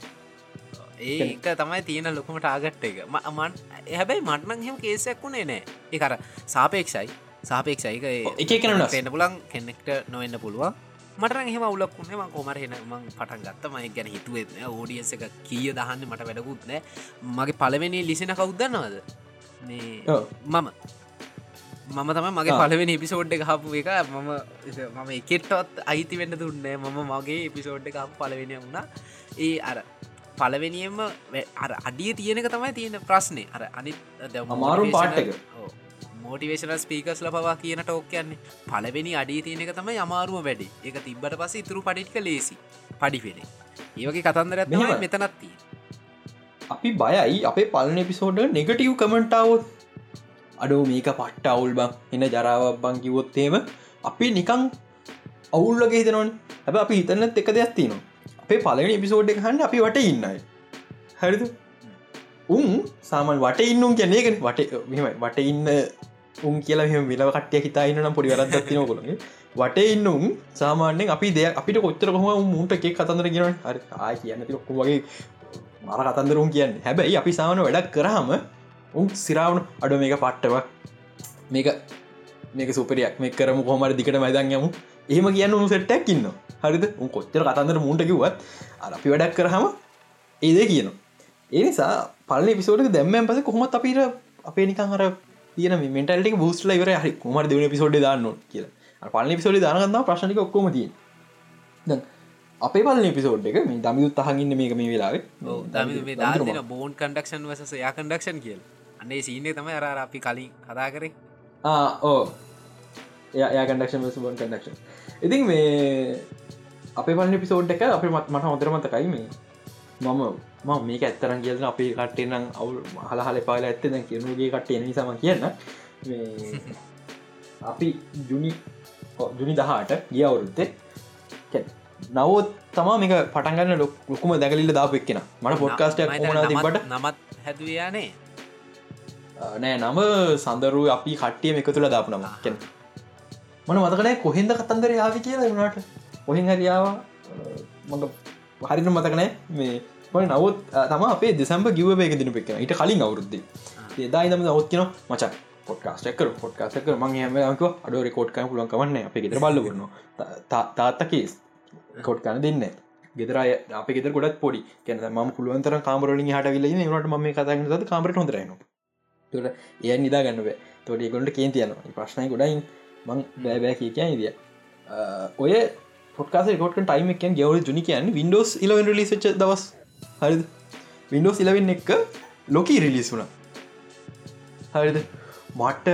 ඒක තමයි තියෙන ලොකුම ටාගට් එක. මන් හැබැයි මටනං හෙම කේසයක් වුණේ නෑ. එකර සාපේක්ෂයි. සාපේක්ෂයික එක වෙනස්. පෙන්න්න පුලන් කෙනෙක්ට නොවෙන්න පුළුවන්. මට හෙම උලක් වුණේ ම කොමර හෙන මං පටන් ගත්තම ගැන හිතුවෙත් ඕඩියස එක කිය දහන්න මට වැඩකුත් නෑ. මගේ පලවෙනි ලිසින කවුදන්නවද. මම. මම තම මගේ. පලවෙනි එපිසෝඩ් එක හපු එක. මම මම එකෙට්ටත් අයිති වෙන්න දුන්නේ මම මගේ එපිසෝඩ් එක පලවෙනි වුණා. ඒ අර පලවෙනියම අර අඩිය තියෙනක තමයි තියෙන ප්‍රශ්නය අර අනි අමාරුම එක. මෝටිවේශන ස්පීකස්ල පවා කියන ටෝක් කියන්නේ. පලවෙනි අඩිය තියෙනක තමයි අමාරුව වැඩි. එක තිබට පස ඉතුරු පඩිට්ක ලේසි. පඩිපෙනේ ඒවගේ කතන්දර ඇත්ම මෙහෙම. මෙතනත්තිය අපි බයයි. අපේ පලන එපිසෝඩ් නෙගටව් කමෙන්ටාවත් අඩෝ මේක පට්ට අවුල් බං. එන්න ජරාවක් බං කිවොත්තේම අපි නිකං අවුල්ලගේ හිතනවන්. හැබ අපි හිතන්නත් එක දෙයක් තිනවා අපේ පලන එපිසෝඩ් එක හන්න අපි වට ඉන්නයි. හරිද? උන් සාමන් වට ඉන්නුම් කියනේගෙන වට මෙමයි වට ඉන්න උන් කියලා මෙම විලව කට්ටිය හිතා ඉන්නම් පොඩි වරත් තින කොළගේ වට ඉන්නුම් සාමාන්‍යෙන් අපි දෙයක් අපිට කොච්චර කොහම මුන්ට එකක් කතන්දර කියෙන හරි ආය කියන්න තිොක්කු වගේ මර කතන්දරුම් කියන්න. හැබැයි අපි සාමන වැඩක් කරහම උන් සිරාවුණු අඩ මේක පට්ටව මේක මේක සුපරයක් මේ කරම කොහමර දිකට මයිදන් යමු. එහෙම කියන්න සෙට්ටක් ඉන්න හරිද? කොච්චර කතන්දර මුන්ට කිවත් අර අපි වැඩක් කරහම ඒදේ කියනවා. ඒ නිසා පල පිසෝට දැම්මන් පස කොහොමත් අපිට අපේ නිකන් හර තියන මෙටල්ට බස්ල ඉවර හරි කුමර දෙවන පිසෝඩ් දාන්න කියලා. පල පිසෝඩි දානගන්න ප්‍රශ්නික ඔක්කොම තිය අපේ පල පිසෝඩ් එක මේ දමියුත් අහගන්න මේක මේ වෙලාවේ. බෝන් කන්ඩක්ෂන් වස යා කන්ඩක්ෂන් කියල්. අන්නේ සීනේ තම අර අපි කලින් කතා කරේ ඕ යා කඩක්ෂන් සුබන් කඩක්ෂන් ඉතින් මේ අපේ පල පිසෝඩ් එක අප මට හොදරමතකයි මේ. මම ම මේක ඇත්තරන් කියලන අපි කට්ටේනම් අවු හලහල පාල ඇත්තද කියනුගේ කට්ටේ නිසාම කියන්න. අපි ජුනි ජුනි දහට ගිය අවුරුත්තේ නවත් තමා මේක පටන්ගන්න ලොකුම දැකලිල්ල දාප එක්කෙන. මට පොඩ්කාස්ට නමත් නමත් හැදවයානේ නෑ. නම සඳරු අපි කට්ටියම එක තුළ දාපු නම කෙන මන මතකනෑ කොහෙන්ද කතන්දර යාවි කියලා වුණට? ඔහෙන් හරියාව මඟ හරිට මතකනෑ මේ මට නවත් තම අපේ දෙසම්බ ගිව එක දින පෙක්න ඉට කලින් අවුරුද්ද. ඒදායිනම ඔත් කියන මචක් පොට්කාස්ටක පොට්කාසක මං හමක අඩ රෙකෝඩ්කම පුලන් කවන්න අප ගෙතර බල්ල කරන තාත්තකේස් කොට් කන දෙන්න ගෙදරය අප ගෙත ගොඩත් පොඩි. කැන ම පුළුවන්තර කාමරලින් හට විල නට ම කතන්න කාමරට හොඳරන තුට එය නිදා ගන්නව තොට ගොට කේන් තියන ප්‍රශ්නය ගොඩයින්. මං බෑබෑ කිය කියයි දිය ඔය පොටකාස කොට ටයිම එකන් ගවල ජුනි කියන්න වින්ඩෝස් ඉලවන් ලිස දවස්. හරි වින්ඩෝස් ඉලවෙන් එක ලොකී රිලිස් වුණ. හරිද? මට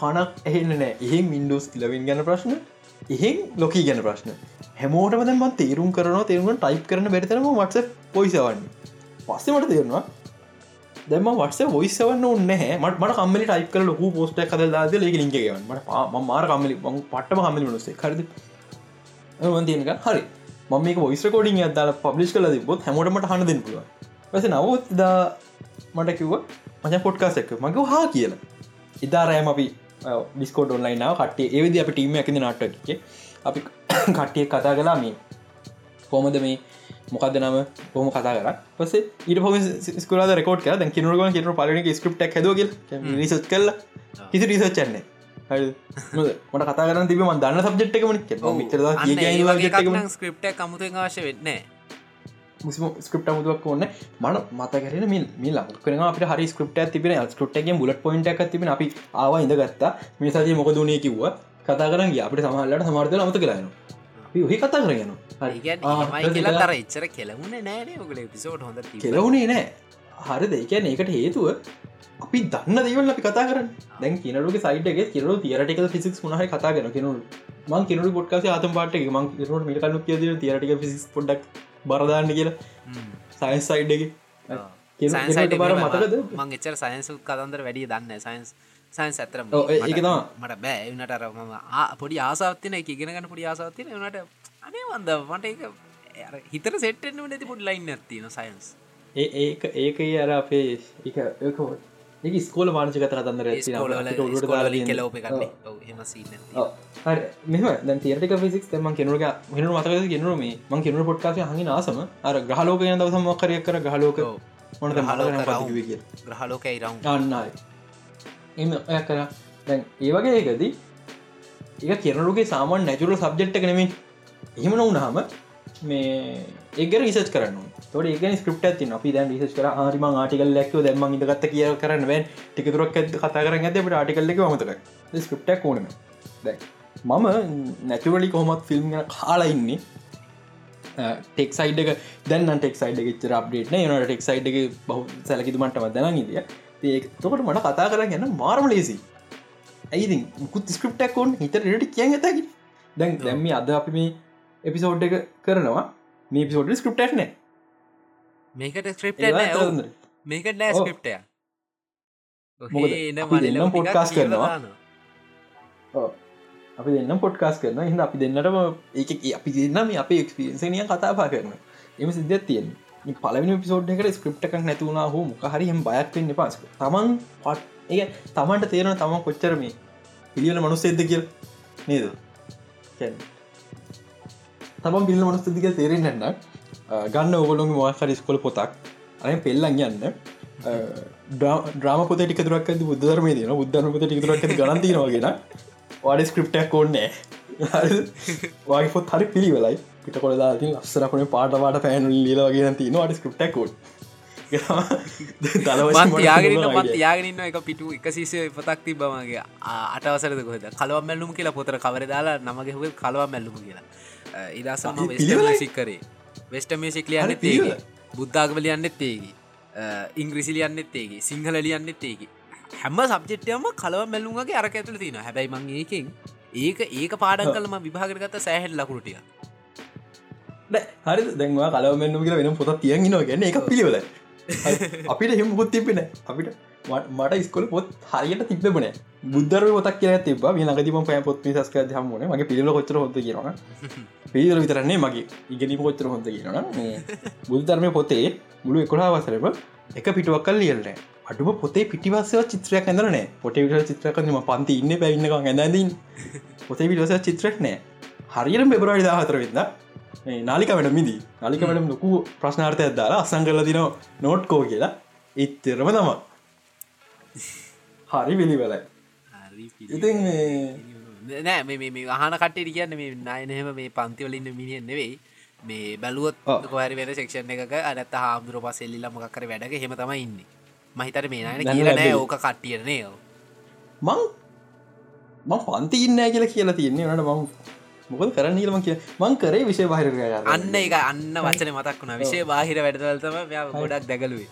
කනක් එහෙන්න නෑ. එහෙ මින්ඩෝස් ඉලවෙන් ගැන ප්‍රශ්න එහෙ ලොකී ගැන ප්‍රශ්න. හැමෝටම දැම තේරුම් කරන තේරුම් ටයිප් කරන බැරිතරම වටස පොයිසවන්න පස්සෙමට තේරවා දෙම වටස ොයිසවන්න ඔන්න මට මට කම්මලි ටයිප කර ලොකු පෝස්ට කද දාද ලෙක ලින්ගේවන්න මට මාර කම්මලි පට්ටම කම්මලි වනසේ කරද තියනක හරි. මම මේක ොයිස් කෝඩින් අදාල පබ්ලිස් කල බොත් හැමෝටමට හන දෙන්න පුළුව වැස නවත් දා මට කිව්ව මච පොට්කාස එක්ක මගේ හා කියලා. ඉදාරෑම අපි බිස්කෝඩ ඔන්ලයිනාව කටේ ඒවිදි අප ටීම ඇකිද නට්ටක අපි කට්ටිය කතා කලා මේ කොමද මේ මොකද නම? පොම කතා කර. පස ඊට පොම ස්කල රකෝට කර. දැ කිනරුග කිර පලන ස්ක්‍රප් හැදෝග රිසච් කල්ල කිසි රිසච්චන්නේ මට කතා කරන තිබ ම දන්න සබ්ෙට් එකම ස්ක්‍රප්ට කමුතු අවශ්‍ය වෙන්නේ ස්ක්‍රප්ට මුතුවක් ඕන්න මට මත කරන මේ ලා කරන අපට හරි ස්ක්‍රප්ට තිබෙන ස්කෘප්ටගේ බුලට පොයින්ට එකක් තිබෙන. අපි ආව ඉඳගත්තා. මේ සජය මොකදුනේ කිව්ව. කතා කරන අපට සමහල්ලට සමාර්තය අමත කරන්න හි කතා කරගෙන කියලා තර එච්චර කෙලවුණ නෑන ගල පිසෝට හොඳ කෙලවුණේ නෑ. හරි දෙකැන ඒකට හේතුව අපි දන්න දෙවල් අපි කතා කරන්න. දැන් කිනරුගේ සයිටගේ කිරු තිරටික ෆිසික් මහහි කතා කන කෙනු මං කිනරු පොට්කාස ආතම් පාට මං කිරුට මිට කලු කිය තිරටික ෆිසික් පොඩක් බරදාන්න කියලා. සයින්ස් සයිඩ්ගේ බර මතකද? මං එච්චර සයින්සු කතන්දර වැඩිය දන්න සයින්ස් සයින්ස් ඇතර ඒක තම මට බෑ. එවනට අර ම පොඩි ආසාත්තින එක ඉගෙනගන්න පොඩි ආසාත්තින වනට අනේ වන්ද මට එක හිතර සෙට්ෙන්න්න නැති පොඩ් ලයින් ඇතින සයින්ස් ඒ ඒක ඒක අර අපේ එක ඒක ස්කෝල මානසික කරන්නේ හෙම හරි. මෙම දැ තිරටික ෆිසික් ම කෙනුරග හනු මතක කෙනුරම මං? කෙනුර පොට්කාසය හඟි ආසම. අර ගහලෝක යන දවසම කරයක් කර ගහලෝක මොනද හල ග්‍රහලෝකයි රව් අන්නයි එම ඔය කර. දැන් ඒ වගේ එකදී ඒ කෙරනුගේ සාමන් නැචුර සබ්ජෙක්්ට කනෙමින් එහෙම නොවනහම මේ ඒග රිසච් කරන්න තොට ඒ ස්ක්‍රප් ඇති අපි දැන් රිසච් කර හරිම ආටිකල් ලැක්ව දැම ඉදගත්ත කිය කරන්න වැන් ටිකතුරක් කතා කරන්න ඇත ආටිකල්ල මතක ස්ක්‍රප්ට ඕනම දැ මම. නැචුවලි කොහොමත් ෆිල්ම් කාලා ඉන්නේ. ටෙක් සයිඩ දැන් ටෙක් සයිඩ ච්චර අප්ඩේට නට ටෙක් සයිඩ් බහ සැලකිතුමට මදන ඉදිය තොකට මට කතා කර ගැන්න මාර්ම ලේසි ඇයිති මුකුත් ස්ක්‍රප්ටක්කොන් හිත රට කිය ඇතකි දැන් දැම්ම අද අපි මේ එපිසෝඩ් එක කරනවා. මේ පිසෝඩ් ස්ක්‍රප්ටක් නෑ මේකට ස්ක්‍රප් මේකට නෑ ස්ක්‍රප්ටය දෙන්නම් පොඩ්කාස් කරනවා. අපි දෙන්න පොඩ්කාස් කරන හිද අපි දෙන්නටම ඒ අපි දෙන්නම අප එක්ස්පිරන්සනිය කතාපා කරන එම සිද්ධ තියෙන පලවෙනි පිසෝඩ් එකට ස්ක්‍රප්ට එකක් නැතිවුණ හෝ මොකහරිම බයක් වෙන්න පස් තමන් පට් ඒ තමන්ට තේරන තම කොච්චරම පිළියන මනුස්සෙද්ද කියල්. නේද? තමන් පිල්ල මනුස්තතික තේරෙන්න්න ගන්න ඔගොලොම වාහරි ස්කොල පොතක් අය පෙල්ලන් යන්න ්‍රාම පොත ටික දුරක් බුද්ධරම දන බුද්ධන පොත ටික දුරක් ගනතිනවාගෙන වාඩ ස්ක්‍රප්ටක් ඕන්නෑ වගේ පොත් හරි පිළිවෙලයි. පිට කොළදා ති ලස්සරපන පාටවාට පෑන් ලීලවගේ තින වාඩ ස්ක්‍රප්ටකෝඩ් යාගෙන මත් යාගෙනන්න එක පිටු එක සිසේ පතක් තිබමගේ අටවසරද කොද කලව මැල්ලුම් කියලා පොතර කවර දාලා නමගෙහුව කලව මැල්ලුම කියලා. ඉදසම අපි පිළිවෙලයි. සික් කරේ. වෙස්ට මේසික් ලියන්න තේගේ. බුද්ධාගම ලියන්නෙත් ඒගේ ඉංග්‍රිසි ලියන්නෙත් ඒගේ සිංහල ලියන්නෙත් ඒගේ හැම සබ්ජෙට්යම කලව මැල්ලුන්ගේ අර ඇතුල තින හැබැයි මං ඒකෙන් ඒක ඒක පාඩන් කලම විභාගරගත සෑහෙට ලකුරුටිය හරි දැන්වා කලවමෙන්න්නු කියලා වෙන පොත තියන් නවා ගැන්න එක පිළිවල. අපිට හෙම පුත් තිබෙන අපිට මට- මට ස්කොල පොත් හරියට තිබෙන බුද්ධර පොතක් කිය තිබ ලගතිම පය පොත් සස්ක හමන මගේ පිළිල කොච්චර හොද කියරන පිළිල විතරන්නේ මගේ ඉගෙන කොච්චර හොද කියරන බුද්ධර්මය පොතේ මුළු එකොලා වසරම එක පිටුවක් කල් ලියල්නෑ අඩුම පොතේ පිටිවස්සව චිත්‍රයක් ඇඳරනෑ පොට විට චිත්‍රකනම පන්ති ඉන්න පැඉන්න ඇඳදින් පොතේ පිටවස චිත්‍රක් නෑ. හරියට පෙබරවාඩි දාහතර වෙන්න නාලිකමට මිදි. නාලිකමට ලොකු ප්‍රශ්නාර්ථයක් දාලා අසං කරල දින නෝට්කෝ කියලා. ඉත්තරම තම හරි පිළිවෙලයි. ඉතින් නෑ මේ අහන කට්ට කියන්න මේ නයනහෙම මේ පන්තිවලින්න මිනිියෙන් නෙවෙයි. මේ බැලුවොත්. කොහරි වෙන සෙක්ෂණ එක අනත් හාමුදුර පසෙල්ලිල මොකක්කර වැඩක හෙම තමයි ඉන්න. මහිතර මේ දැන් කියලනෑ. ඕක කට්ටියනේ මං මං පන්ති ඉන්න කියලා කියලා තියන්නේ. වනට මං මොකද කරන්න ීලම කිය මං කරේ විශය බහිර අන්න එක අන්න වචන මතක් වුණ. විශේ බාහිර වැඩදවල්තම ගොඩක් දැගලුවේ.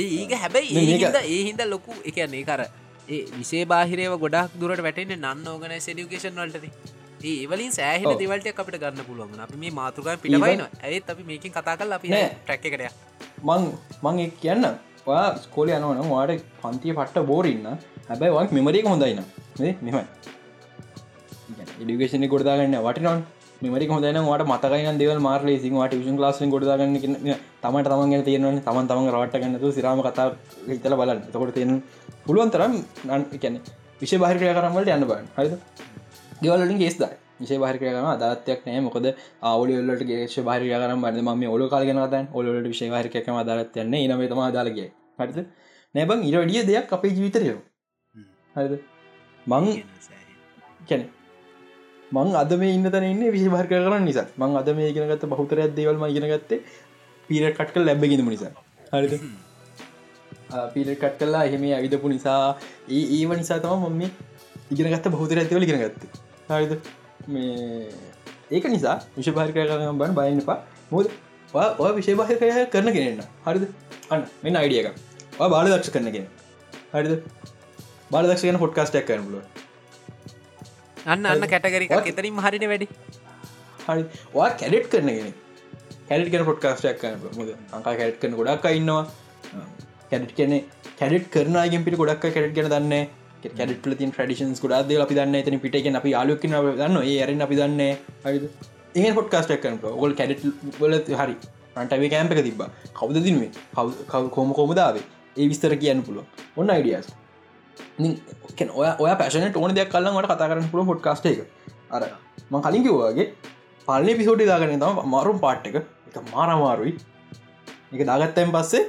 ඒ ඒක හැබැයි මේ ඒහින්ද ලොකු එකන්නේ කර ඒ විසේ බාහිරව ගොඩක් දුරට වැටෙන්නේ නන්න ඕගන සඩිකේෂන් වලටද ඒ ඒවලින් සෑහිල. දෙවල්ට අපිට ගන්න පුළුවන් අපි මේ මාතෘකා පිටවයින ඇත් අපි මේකින් කතා කල් අපි නෑ. ට්‍රැක් එකටය මං මං කියන්න. ස්කෝල යනවන වාට පන්තිය පට්ට බෝරන්න හැබැයි වක් මෙමරේක හොඳයින මෙම ඉඩිකේෂන ගොඩදාගන්න වටිනන් මෙමරි හොඳන වට මතකයින දෙවල් මාර්ලේ සිං වාට විෂන් ලාසෙන් ගොඩදාගන්න තමට තමන්ගෙන තියෙනවන තමන් තමන් රවට ගන්නතු සිරාම කතා හිතල බලන්න. තකොට තියෙන පුළුවන් තරම් නන් කැන විශෂ බාහිකය කරමට යන්න බන්න හයිද ගෙවලින් ගේස්ද විශෂ බාහිකය කරම අදාත්යක් නෑ මොකද අවලට ගේෂ බාහික කරම බද ම ඔල කාලගෙනත ඔලට විශෂ බාහිකම අදාරත්යන්නේ නම තම අදාලගේ හරිද? නැබං ඉරඩිය දෙයක් අපේ ජීවිතරයෝ හරිද? මං කැන මං අද මේ ඉන්න තන ඉන්න විශභාර කරන්න නිසා. මං අද මේ ඉගෙනගත්ත බහුතරයක් දේවල්ම ඉගෙන ගත්තේ පීර කට්ක ලැබගෙනම නිසා. හරිද? පීර කට් කල්ලා එහෙම අවිදපු නිසා ඒ ඒව නිසා තම මම ඉගෙනගත්ත බහුතර ඇතිවල ඉගෙන ගත්ත. හරිද? මේ ඒක නිසා විශභාර කරන බන් බයන්නපා මොද ඔය විශේභාය කරන කෙනෙන්න හරිද? අන්න මෙන්න අයිඩියක බාල දක්ෂ කරනගෙන හරිද? බාල දක්ෂ කන පොට්කාස්ටක් කරනුල අන්න අන්න කැටගරික? එතරින් හරිට වැඩි. හරි. වා කැඩෙට් කරනගෙන කැඩට කන පොට්කාස්ටක් කරන අංකා කැඩ් කරන ගොඩක් ඉන්නවා. කැඩට් කන කැඩට් කරනගෙන් පිට ගොඩක් කැඩ් කන දන්න කැඩට තින් ්‍රඩිෂන්ස් ගොඩක් දේ අපි දන්න එතන පිට අපි ආලුක් දන්න ඒ අරන්න අපි දන්න හරි ඒ පොට්කාස්ටක් කරන ඔගොල් කැඩට් වල හරි. රන්ටවේ කෑම්පක තිබ කවද දිනුවේ? කෝම කෝමදාවේ ඒ විස්තර කියන්න පුළුව ඔන්න අයිඩියස් ඔය ඔය පැශන ටෝන දෙයක් කල්ලන්නට කතා කරන්න පුළ පොඩ්කාස්ට එක. අර ම කලින් කිව්වාගේ පල්ලි පිසෝටි දාගන්න තම මරුම් පාට් එක. එක මාරමාරුයි. එක දාගත්තැන් පස්සේ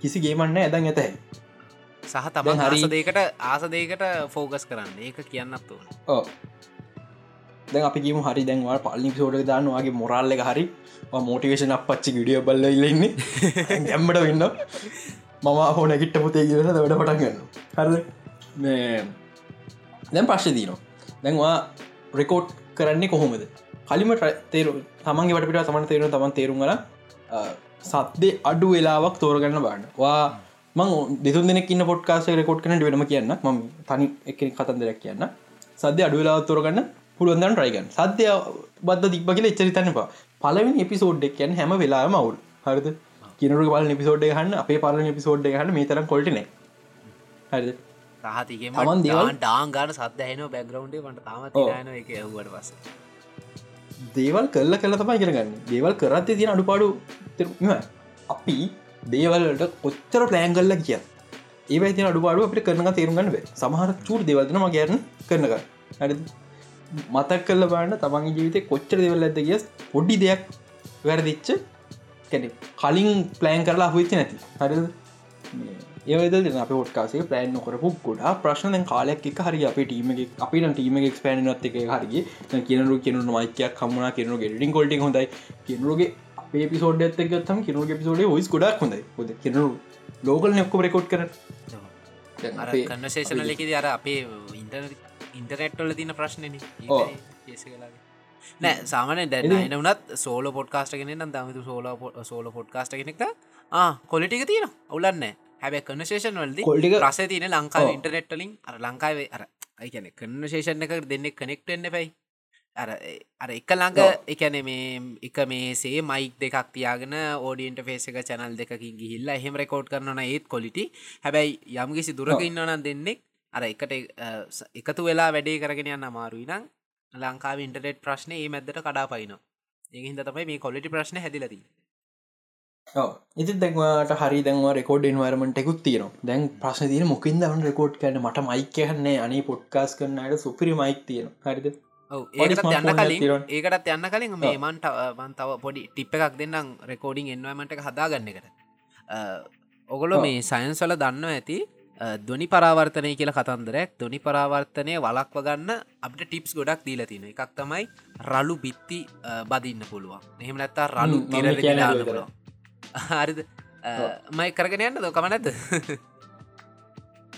කිසි ගේමන්න ඇදන් ඇතැයි සහ තම දැන් හරි- හරිසදේකට ආසදේකට ෆෝගස් කරන්න. ඒක කියන්නත් ඕන. ඕ දැන් අපි කිම හරි. දැන්වා පල්ලි සෝට දාන්න. වගේ මොරල්ල එක හරි. මෝටිවේෂන අප පච්චි ගිඩිය බල්ල ඉල්ලන්නේ ගැම්මට වෙන්න මම හෝ නැකිට්ට පොතේ කියල වැඩ පටන් ගන්න හර මේ දැන් ප්‍රශ්ය දීනවා දැන්වා රෙකෝඩ් කරන්නේ කොහොමද? කලිම තේරු තමන්ගේ වටපිට සමන තේරුණ තමන් තේරුම් ගල සත්දේ අඩු වෙලාවක් තෝරගන්න බාන්න වා මං දෙතුන් දෙනෙක් ඉන්න පොට්කාස රෙකෝඩ් කනට වෙනම කියන්න. ම තනි එක කතන්දරක් කියන්න. සද්‍ය අඩු වෙලා තෝරගන්න පුළුවන්දන් රයිගන් සද්‍ය බද්ධ දික්බ කියල එච්චරිතන්නවා පලවිනි එපිසෝඩ් එකයන් හැම වෙලා මවුල් හරිද? කිනරු පල පිසෝඩ් හන්න අපේ පල පිසෝඩ් හන්න මේ තරම් කොල්ටන හරිද? රහතිගේ තමන් දේවල්- ඩාන් ගාන සද්‍යයන බැග්‍රවන්්ේ මට තාම එක ඇහුවට පස දේවල් කරල කල තමයි කරගන්න දේවල් කරත්තේ තියෙන අඩුපාඩු. අපි දේවල්ට කොච්චර ප්ලෑන් කල්ල කිය ඒ ති අඩුපාඩු අපට කරන තේරුගන්න වේ සමහර චූර් දෙවල්දන මගේරන කරනක හරි මතක් කල්ල බාන්න තමන්ගේ ජීවිතය කොච්චර දෙවල් ඇද කිය පොඩ්ඩි දෙයක් වැරදිච්ච කැනෙ කලින් ප්ලෑන් කරලා හුච්ච නැති. හරි ඒවද අප ොට්කාසේ ප්ලෑන් නොකරපු ගොඩා ප්‍රශ්න. කාලයක් එක හරි අප ටීම අපි ටීම ක්ස්පෑනත් එක හරි කියනරු කියනු මයිකයක් කමුණ කියනු ගෙටින් කොල්ටි හොඳයි. කියනරුගේ අපේ පිසෝඩ් ඇත්තකත්තම් කියනු පිසෝඩ ොයිස් ගොඩක් හොඳයි. හොද කියනරු ලෝකල් නෙක්කො රෙකෝඩ් කර කන්නශේෂනලෙකෙද අර අපේ ඉන්ටර් ඉන්ටරෙක්ටොල තින ප්‍රශ්නන නෑ සාමන දැන්න වනත් සෝල පොඩ්කාස්ට ගෙන නම් දමතු සෝල සෝල පොඩ්කාස්ට කෙනෙක්ට කොලිටික තියෙන ඔවුලන්න හැබැ කනශේෂන් වලද කොල්ටික ප්‍රස තියන ලංකාව. ඉන්ටනෙට්ටලින් අර ලංකාවේ අර අයිකැන කන්නශේෂණ එක දෙන්නෙ කනෙක්ටෙන්න්න පැයි අර අර එක ළඟ. එකන මේ එක මේසේ මයික් දෙකක් තියාගෙන ඕඩියන්ට ෆේස එක චැනල් දෙකින් ගිහිල්ල එහෙම රෙකෝඩ් කරන ඒත් කොලිටි හැබැයි යම්ගිසි දුරක ඔව්. ඉන්නවනම් දෙන්නෙක් අර එකට එකතු වෙලා වැඩේ කරගෙන යන්න අමාරුයි නම් ලංකාව ඉන්ටනෙට් ප්‍රශ්නය ඒ මැද්දට කඩා පයින ඒහින්ද තමයි මේ කොලිටි ප්‍රශ්න හැදිලති ඉති දැන්වාට හරි දැන්වා රෙකෝඩ් ඉන්වර්මට එකකුත් තියෙන දැන් ප්‍රශ්න තියන මොකින් දවන රෙකෝඩ් කරන මට මයික හන්නේ අනේ පොඩ්කාස් කරනයට සුපිරි මයික් තියෙන හරිද? smartphone යන්න කලින්. ඒකටත් යන්න කලින් මේ මන්ට මන්තව පොඩි ටිප් එකක් දෙන්නම් රෙකෝඩිං එන්වමට හදාගන්න එකට. ඔගොලො. මේ සයින්ස්වල දන්න ඇති දොනි පරාවර්තනය කියල කතන්දරයක්. දොනි පරාවර්තනය වලක්ව ගන්න අපට ටිප්ස් ගොඩක් දීල තින එකක් තමයි රලු බිත්ති බදින්න පුළුවන්. එහෙම නැත්තා රලු ඒක පුළුවන්. හරිද? මයි කරගෙන යන්න දොකම නැත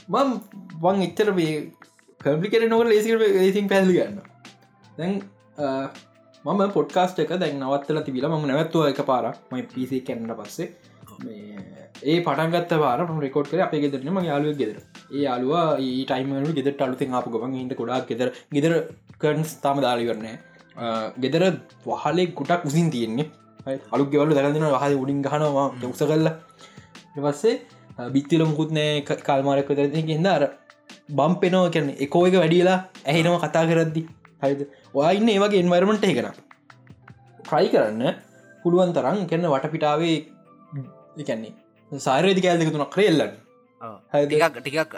මම් වන් එච්චර මේ කල්පිකට නොක ලේසිකට ලේසින් පැදිලි ගන්න දැන් මම පොඩ්කාස්ට එක දැන් නවත්තල තිබිලා ම නැවත්තුව එක පාරක් මයි පිසි කැන්න පස්සේ. මේ ඒ පටන්ගත් පාර රෙකෝඩ් කර අපේ ගෙදරනම යාලුව ගෙදර. ඒ යාලුවා ඒ ටයිමලු ගෙදර අලුතින් ආපු ගම හිට කොඩක් ගෙදර ගෙදර කර්න්ස් තම දාලි කරනෑ ගෙදර වහලේ ගුටක් උසින් තියෙන්නේ. හරි, අලුත් ගෙවල්ල දරදින වහද උඩින් ගහනවා උස කල්ල පස්සේ බිත්තිල මුකුත් නෑ කාල්මාරක දරති ගෙන්ද අර බම් පෙනෝ කරන එකෝ එක වැඩියලා ඇහිනම කතා කරද්දි. හරිද? ඔයා ඉන්න ඒවගේ එන්වර්මට එකන ට්‍රයි කරන්න පුළුවන් තරම් කරන වටපිටාවේ එකන්නේ සාරේදි කෑල්දක තුනක් ක්‍රෙල්ලන්න? ටිකක් ටිකක්?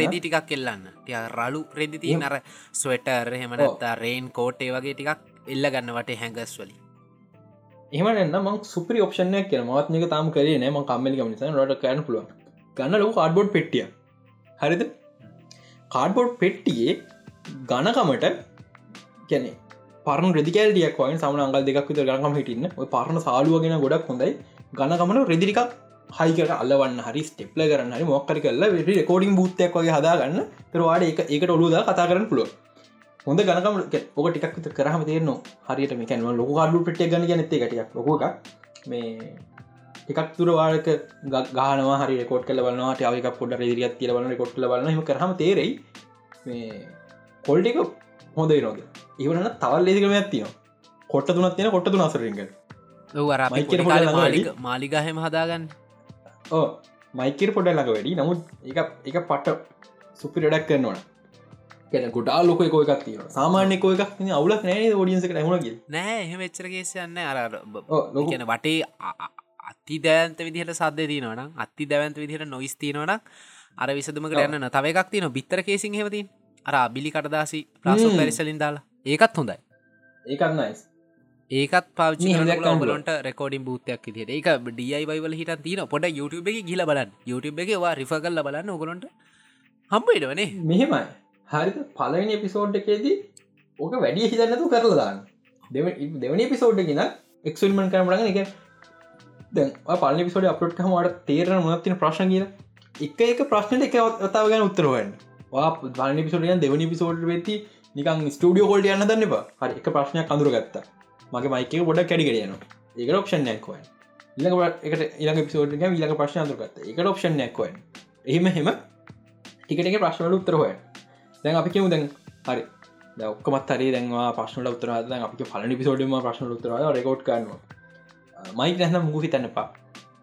රෙදි ටිකක් එල්ලන්න. ටිය රලු රෙදි තිය අර ස්වටර් හෙමනත්තා රේන් කෝටේ වගේ ටිකක් එල්ල ගන්නවට හැඟස් වලි එහමන්න මං සුපරි ඔප්ෂණයක් කියන මත්නක තාම කරේ නෑම කම්මලි නිසා රට කෑන පුළුව ගන්න ලොක කාඩ්බෝඩ් පෙටිය හරිද? කාඩ්බෝඩ් පෙට්ටියේ ගණකමට කැනෙ පරන රෙදිකෑල්ටියක් වයි සම අංගල් දෙක් විතර ගනකම හිටන්න. පරණ සාලුවගෙන ගොඩක් හොඳයි ගණකමට රෙදිරිකක් හයිකට අල්ලවන්න හරි ස්ටෙප්ල කරන්න හරි මොක්කරි කරලා වෙ කෝඩින් බූත්තයක් වගේ හදාගන්න. තරවාඩ එක ඒකට ඔලුද කතා කරන්න පුළුව හොඳ ගනකම ඔක ටිකක් විතර කරහම තේරන හරියට මේකැන ලොක කාඩු පට ගන්න ගනත්තේ ගටියක් ලොක එකක්. මේ එකක් තුර වාරක ගාන හරි කොට කල වන්නට අවක පොඩ රදිරියත් කියල වන්න කොට ලබන්න ම කරහම තේරෙයි මේ කොල්ටික හොඳ නොද ඉවරන්න තවල් ලේසිකම ඇත්තිනවා කොට්ට තුනත් තියෙන කොට්ට තුන මාලික මාලිගහෙම හදාගන්න. ඕ මයිකර පොඩ ළඟ වැඩි. නමුත් එක එක පට්ට සුපි රඩක් කරන්නවන ගැන ගොඩා ලොක එකෝ එකක් තිය සාමාන්‍යක එකක් අවුලක් නෑ ෝඩියන්සක හුණගේ නෑ එහෙම එච්චරගේස යන්න අර ලොක කියන වටේ අති දැවන්ත විදිහට සද්ද තිනවන අති දැවන්ත විදිහට නොයිස් තිනවන අර විසදුමකට ඔව්. යන්න තව එකක් තින බිත්තර කේසින් හෙවතින් අර බිලි කටදාසි ප්‍රාසු. පැරිසලින් දාලා. ඒකත් හොඳයි. ඒකත් නයිස් ඒකත් පාචි ලොන්ට රෙකෝඩින් බූතයක් විදිට ඒක ඩයි බයිවල හිට තින පොට YouTube එක ගිල බලන්න. YouTube එක වා රිෆ කල්ල බලන්න ඔගලොන්ට හම්බයිඩවනේ මෙහෙමයි. හරිත පලවෙනි එපිසෝඩ් එකේදී ඕක වැඩිය හිතන්නතු කරලා දාන්න. දෙවනි එපිසෝඩ් ගෙන එක්මන් කරමටග එක දැන් පල පිසෝඩ අපට හමට තේරන මොනත්තින ප්‍රශ්න කියන එක එක ප්‍රශ්නට එක ඔතාව ගැන උත්තරවෙන් වාන පිසෝඩියන් දෙවනි පිසෝඩ් වෙති නිකන් ස්ටඩියෝ කොල්ට යන්න දන්න බා හරි එක ප්‍රශ්නයක් අඳුර ගත්තා මගේ මයික ගොඩ කැඩිගෙන ඒක ඔප්ෂන්යක්වයි ඉලකට එකට ඉලක පිසෝඩ් එක ඉලක ප්‍රශ්න අඳුරගත්ත. එක ඔප්ෂන්යක්වයි එහෙම හෙම ටිකට එක ප්‍රශ්නට උත්තරහය දැන් අපි කිමු දැන් හරි. ඔක්කමත් හරි දැන්වා ප්‍රශ්නට උත්තරද අපි පලනි පිසෝඩම ප්‍රශ්න උත්තර රෙකෝඩ් කරනවා. මයික නැන මුගු හිතන්න පා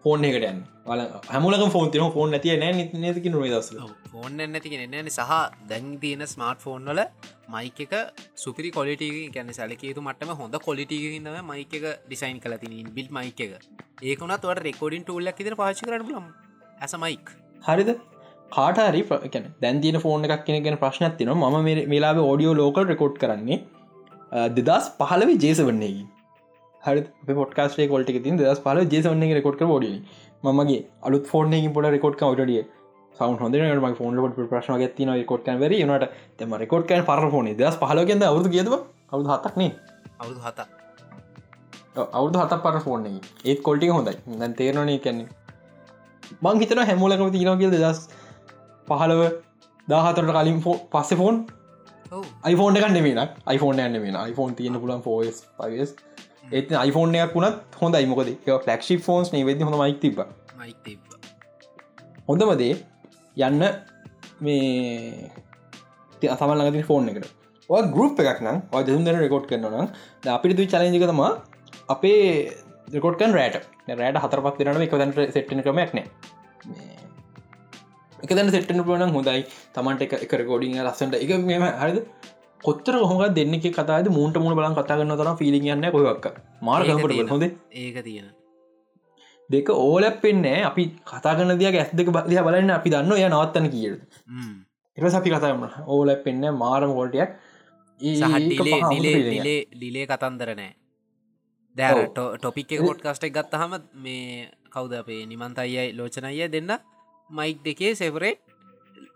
ෆෝන් එකට යන්න. වල හමුලක ෆෝන් තින ෆෝන් නැතිය නෑ නතික නොේ දස ෆෝන් නැති එන්නන සහ දැන් තියෙන ස්මාර්ට් ෆෝන් වල මයික එක සුපිරි කොලිට ගැන සැලකේතු මටම හොඳ කොලිටිගන්නම මයික එක ඩිසයින් කල තින බිල් මයික එක. ඒකුනත් වට රෙකෝඩින් ටූල්ලක් ඉදිර පාචි කරන ලම් ඇස මයික් හරිද? කාටරි ප්‍රකන දැන්තින ෆෝන් එකක් කෙනගෙන ප්‍රශ්නයක් තින ම මේලාව ෝඩියෝ ලෝකල් රෙකෝඩ් කරන්නේ දෙදස් පහලව ජේස වන්නේගේ හරි පොට්කාස්ේ කොල්ට ති දස් පල ජේසවන්නේ රෙකෝඩ් ෝඩ මගේ අලුත් ෆෝර්නකින් පොට රෙකෝඩ් ටඩිය සවන් හොඳ ම ෆෝන් ොට ප්‍රශ්න ගත්තින රෙකෝඩ් කන් වර නට තම රෙකෝඩ් කන් පර ෆෝන දස් පහලගද අවුදු කියද අවුදු හතක්නේ අවුදු හතා අවුදු හත පර ෆෝර්න ඒත් කොල්ටි හොඳයි. දැන් තේරනේ කැන්නේ මං හිතන හැමෝලකම තිීනගල් දස් පහලව දාහතරට කලින් පස්සෙ ෆෝන් iPhoneෆෝන් එකන්න වෙන iPhoneෆෝන් යන්න වෙන iPhoneෆෝන් තියන්න පුලන් ෆෝස් පස් ඒත් iPhoneෆෝන් එකක් වුණත් හොඳ ඉමකද ෆලක්ෂි ෆෝන්ස් වෙද හොඳ මයික් තිබ හොඳමදේ යන්න මේ අසමල් ලඟති ෆෝන් එකට. ගරුප් එකක් නම් දෙසුම් දෙන රෙකෝඩ් කරනවා අපිට තු චලජක තම අපේ රෙකෝඩ්කන් රෑට. රෑට හතර පත් දෙනට එක දැන්ට සෙට්න ක්‍රමයක් නෑ. එක දැන සෙට්න පුලන හොඳයි. තමන්ට එක එක රකෝඩිං ලස්සට එක මෙම හරිද කොත්තර හොම දෙන්න කතාද මූන්ට මුණ බලන් කතාගන්න තර ෆිලිගන්න කොයක් මාර ඒක කම්පට තියෙන. හොඳ. ඒක තියෙන දෙක ඕලැප් පෙන්නේ අපි කතාගන්න දිය ඇස් දෙක බදිය බලන්න අපි දන්න ය නවත්තන කියද. ම්. එරස අපි කතාම ඕලැප් පෙන්න මාරම කොල්ටයක් සහ ඩිලේ ඩිලේ ඩිලේ ඩිලේ කතන්දර නෑ දැර ටොපික් එක පොට්කස්ට එක ගත්ත හම මේ කවුද අපේ නිමන්ත අයයි ලෝචන අය දෙන්න මයික් දෙකේ සෙවරේට්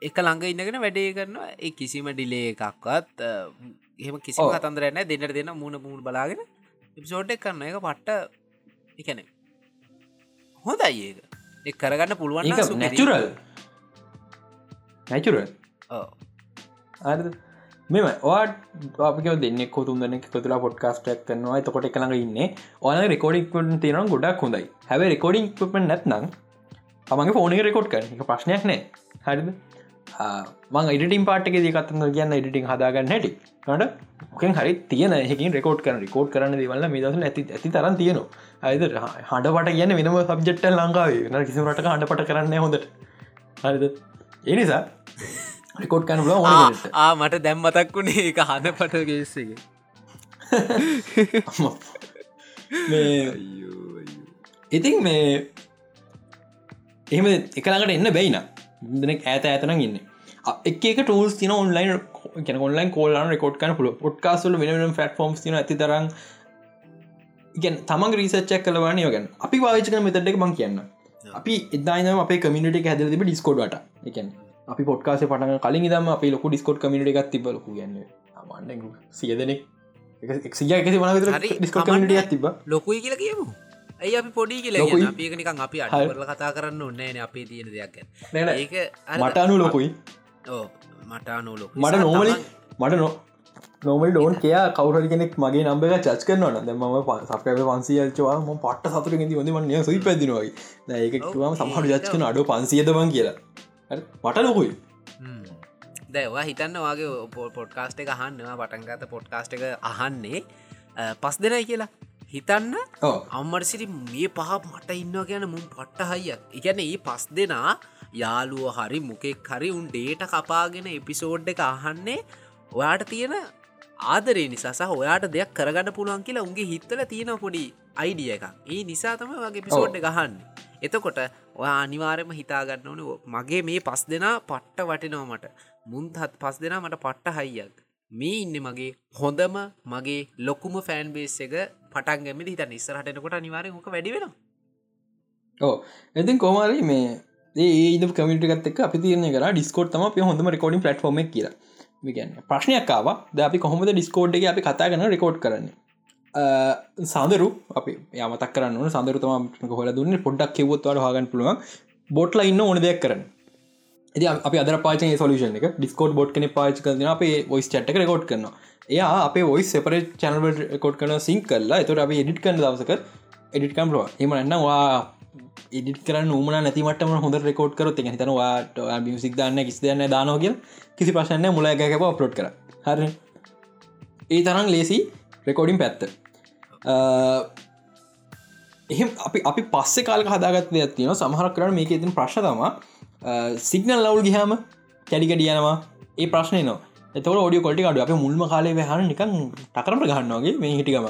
එක ළඟ ඉන්නගෙන වැඩේ කරනවා. ඒ කිසිම ඩිලේ එකක්වත් එහෙම කිසි. කතන්දරන්න දෙන්නට දෙන්න මුණ මුණ බලාගෙන එපිසෝට් එක කරන්න එක පට්ට එකන හොඳයි ඒක. එක් කරගන්න පුළුවන්. Natural natural. අද මෙම වාට අපික දෙන්න කොතුන් දෙන්න කොතුලා පොඩ්කාස්ටක් කරනවා. එතකොට එක ළඟ ඉන්න. ඕන රෙකෝඩික් තියෙන ගොඩක් හොඳයි. හැව රෙකෝඩිං පෙන් නැත්නම් තමගේ ෆෝන රෙකෝඩ් කර එක ප්‍රශ්නයක් නෑ. හරිද මං ඉඩටින් පාටක දකත්න කියන්න ඉඩටින් හදාගන්න හැටි. ට මොකෙන් හරි තියන එකින් රෙකෝඩ් කරන රෙකෝඩ් කරන දවල්ල දස ඇති ඇති තරන් තියනවා. අයිද හඩපට කියන්න වෙනම සබ්ජෙට්ට ලංකාවේ. න කිසි රට හඩපට කරන්න හොඳට. හරිද? එනිසා රෙකෝඩ් කන ල ආ, මට දැම් මතක් වුණේ එක. හද පට ගේස්සගේ ඉතින් මේ එහෙම එකළඟට එන්න බැයින දෙනෙක් ඇත ඇතන ඉන්න. එක ටූල්ස් තින ඔන්ලයින් කැන ඔන්ලයින් කෝල්ලන රෙකෝඩ් කන පුල පොට්කාසුල වෙන ෆටෆෝම් තින ඇති තරන් ඉගැන් තමන් රීසච්චක් කලවන යගැන් අපි වාචක මෙතටක් බං කියන්න අපි එදායින අප කමිට හැදල තිබ ඩිස්කෝඩ්ට එකන් අපි පොට්කාස පටන කලින් දම අප ලොක ඩිස්කෝඩ් කමිට එකක් තිබලකු ගන්න අමන්න සිය දෙනෙක්. සිය එකති වන හරි, ඩිස්කෝ කමන්න. කමිටියක් තිබ ලොකුයි කියලා කියමු ඇයි අපි පොඩි කියල ලොකුයි. අපිකනිකන් අපි හරි. අඩරල කතා කරන්න ඔන්නන අපේ තියෙන දෙයක් ඒක මට අනු ලොකුයි. ඕ මට අනුලො මට නෝමලි මට නෝ නොමල් ඩෝන් කයා කවර කෙනෙක් මගේ නම්බක චච් කරනවන දැම සපය පන්සියල්චවා ම පට සතුර ගෙති හොඳ මන්නේ සුයි පැදිනවයි ඒකතුවම සමහට ජච්කන අඩු පන්සියදවන් කියලා. මට ලොකුයි. දැවා හිතන්න වගේ පොඩ්කාස්ට එක අහන්නවා පටන්ගත පොඩ්කාස්ට එක අහන්නේ පස් දෙනයි කියලා හිතන්න අම්මට සිරි මේ පහ මට ඉන්න කියන මුම් පට්ට හයියක් එකැන ඒ පස් දෙනා යාලුව හරි මොකෙක් හරි උන් ඩේට කපාගෙන එපිසෝඩ් එක අහන්නේ ඔයාට තියෙන ආදරේ නිසා සහ ඔයාට දෙයක් කරගන්න පුළුවන් කියලා උන්ගේ හිත්තල තියෙන පොඩි අයිඩිය එක ඒ නිසා තම වගේ පිසෝඩ් ගහන්න එතකොට ඔයා අනිවාරයම හිතාගන්න ඕන මගේ මේ පස් දෙනා පට්ට වටිනව මට. මුන්ත් හත් පස් දෙනා මට පට්ට හයියක් මේ ඉන්න මගේ හොඳම මගේ ලොකුම ෆෑන් බේස් එක පටන්ගම හිත නිස්සරහටනකොට අනිවාරය හොක වැඩි වෙන ඕ ඇතින් කෝමාරි මේ ඒ කමිට එක අපි තියන කර ඩිස්කෝට් තම අප හොඳම රකෝඩින් පලට්ෆෝර්ම කිය විගන්න ප්‍රශ්නයක්කාව ද අපි කොහොමද ඩිස්කෝඩ් එක අපි කතා ගන රෙකෝඩ් කරන්නේ? සඳරු අපි යමතක් කරන්න සඳරතම හොල දුන්න. පොඩ්ඩක් කෙවොත්වට හගන් පුළුවන්. බොට්ල ඉන්න ඕන දෙයක් කරන්න. එති අප අදර පාච සොලුෂන් එක ඩිස්කෝඩ් බොට් කන පාච කරන අපේ ඔයිස් චට්ක රකෝඩ් කරන එයා අපේ ඔයිස් සෙපර චනල් කෝඩ් කන සිං කරලා එතොට අප එඩිට කන දවසක එඩිට කම්ලුව එමනන්නවා එඩිට කර නූමන නැතිමටම හොඳ රෙකෝඩ් කර ති හිතනවාට මියසික් දන්න කිසි දන්න දානෝගල් කිසි ප්‍රශ්නය මුලගැකව අප්ලෝඩ් කර. හර. ඒ තරම් ලේසි රෙකෝඩින් පැත්ත. එහෙම අපි අපි පස්සෙ කාල හදාගත් ඇතින සමහර කරන මේක ඉතින් ප්‍රශ්න තම සිගනල් ලවල් ගහම කැඩිකඩ යනවා. ඒ ප්‍රශ්නය නවා එතවට ෝඩිය කොටි අඩු අප මුල්ම කාලේ හන නිකන් ටකරට ගන්නවාගේ මේ හිටිකම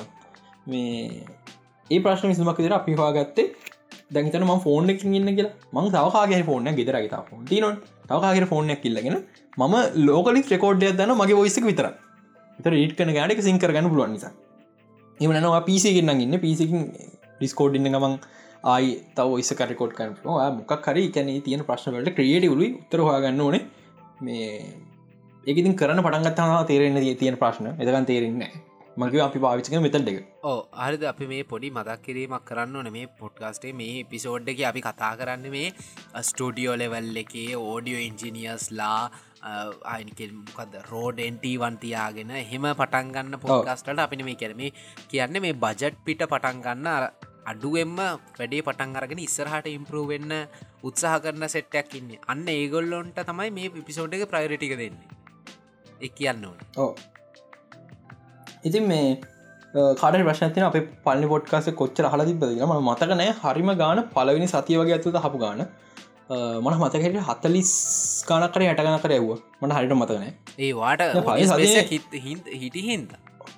මේ ඒ ප්‍රශ්න විසමක් විදිර අපි හවාගත්තේ දැහිතන ම ෆෝන් එක ඉන්න කියලා. මං තවකාගේ ෆෝන ගෙදරගත ති නො තවකාගේ ෆෝනයක් කිල්ලගෙන මම ලෝකලි රෙකෝඩ්ඩයක් දන්න මගේ ඔයිසක විතර තර ඊට කන ගඩක සිංකර ගන්න පුළුවන් නිසා. එමනවා පිසිගෙන්න්න ඉන්න. පිසිකින් ඩිස්කෝඩ් ඉන්න ගමන් ආයි තව ඉස කරකෝඩ් කන මොක් කරි කැන තියෙන ප්‍රශ්නවලට ක්‍රියටවලි උත්තරහගන්න ඕනේ. මේ ඒකතින් කරන පටන්ගත්තාව තේරෙන්න තියෙන ප්‍රශ්න. එදකන් තේරෙන්නේ මගේ අපි පාවිච්ක මෙතට එක. ඕ අරිද අපි මේ පොඩි මදක් කිරීමක් කරන්න ඕන. මේ පොඩ්කාස්ටේ මේ පිසෝඩ් එක අපි කතා කරන්න මේ ස්ටඩියෝ ලෙවල් එකේ ඕඩියෝ ඉන්ජිනියස්ලා අයිනිකෙල්මකද රෝඩෙන්ටවන් තියාගෙන එහෙම පටන්ගන්න පොකාස්ටට අපින මේ කරම කියන්න මේ බජට් පිට පටන්ගන්න අඩුවෙන්ම වැඩේ පටන් අරගෙන ඉස්සරහට ඉම්පරූවෙන්න උත්සාහ කරන සෙට්ටයක් ඉන්න. අන්න ඒගොල්ලොන්ට තමයි මේ පිසෝඩ් එක ප්‍රයරිටික දෙන්නේ. එ කියන්න ඕන. ඕ ඉතින් මේ කාඩ ප්‍රශ්නතින අප පලි පොට්කාස කොච්චර හල තිබදන ම මතකනෑ හරිම ගාන පලවෙනි සතිය වගේ ඇතුද හපු ගාන. මන මතකට හතලිස් කානකර යටගන කරයව්ව මට හරිට මතකනෑ ඒ වාට පලි සතිය- හිටි හින්ද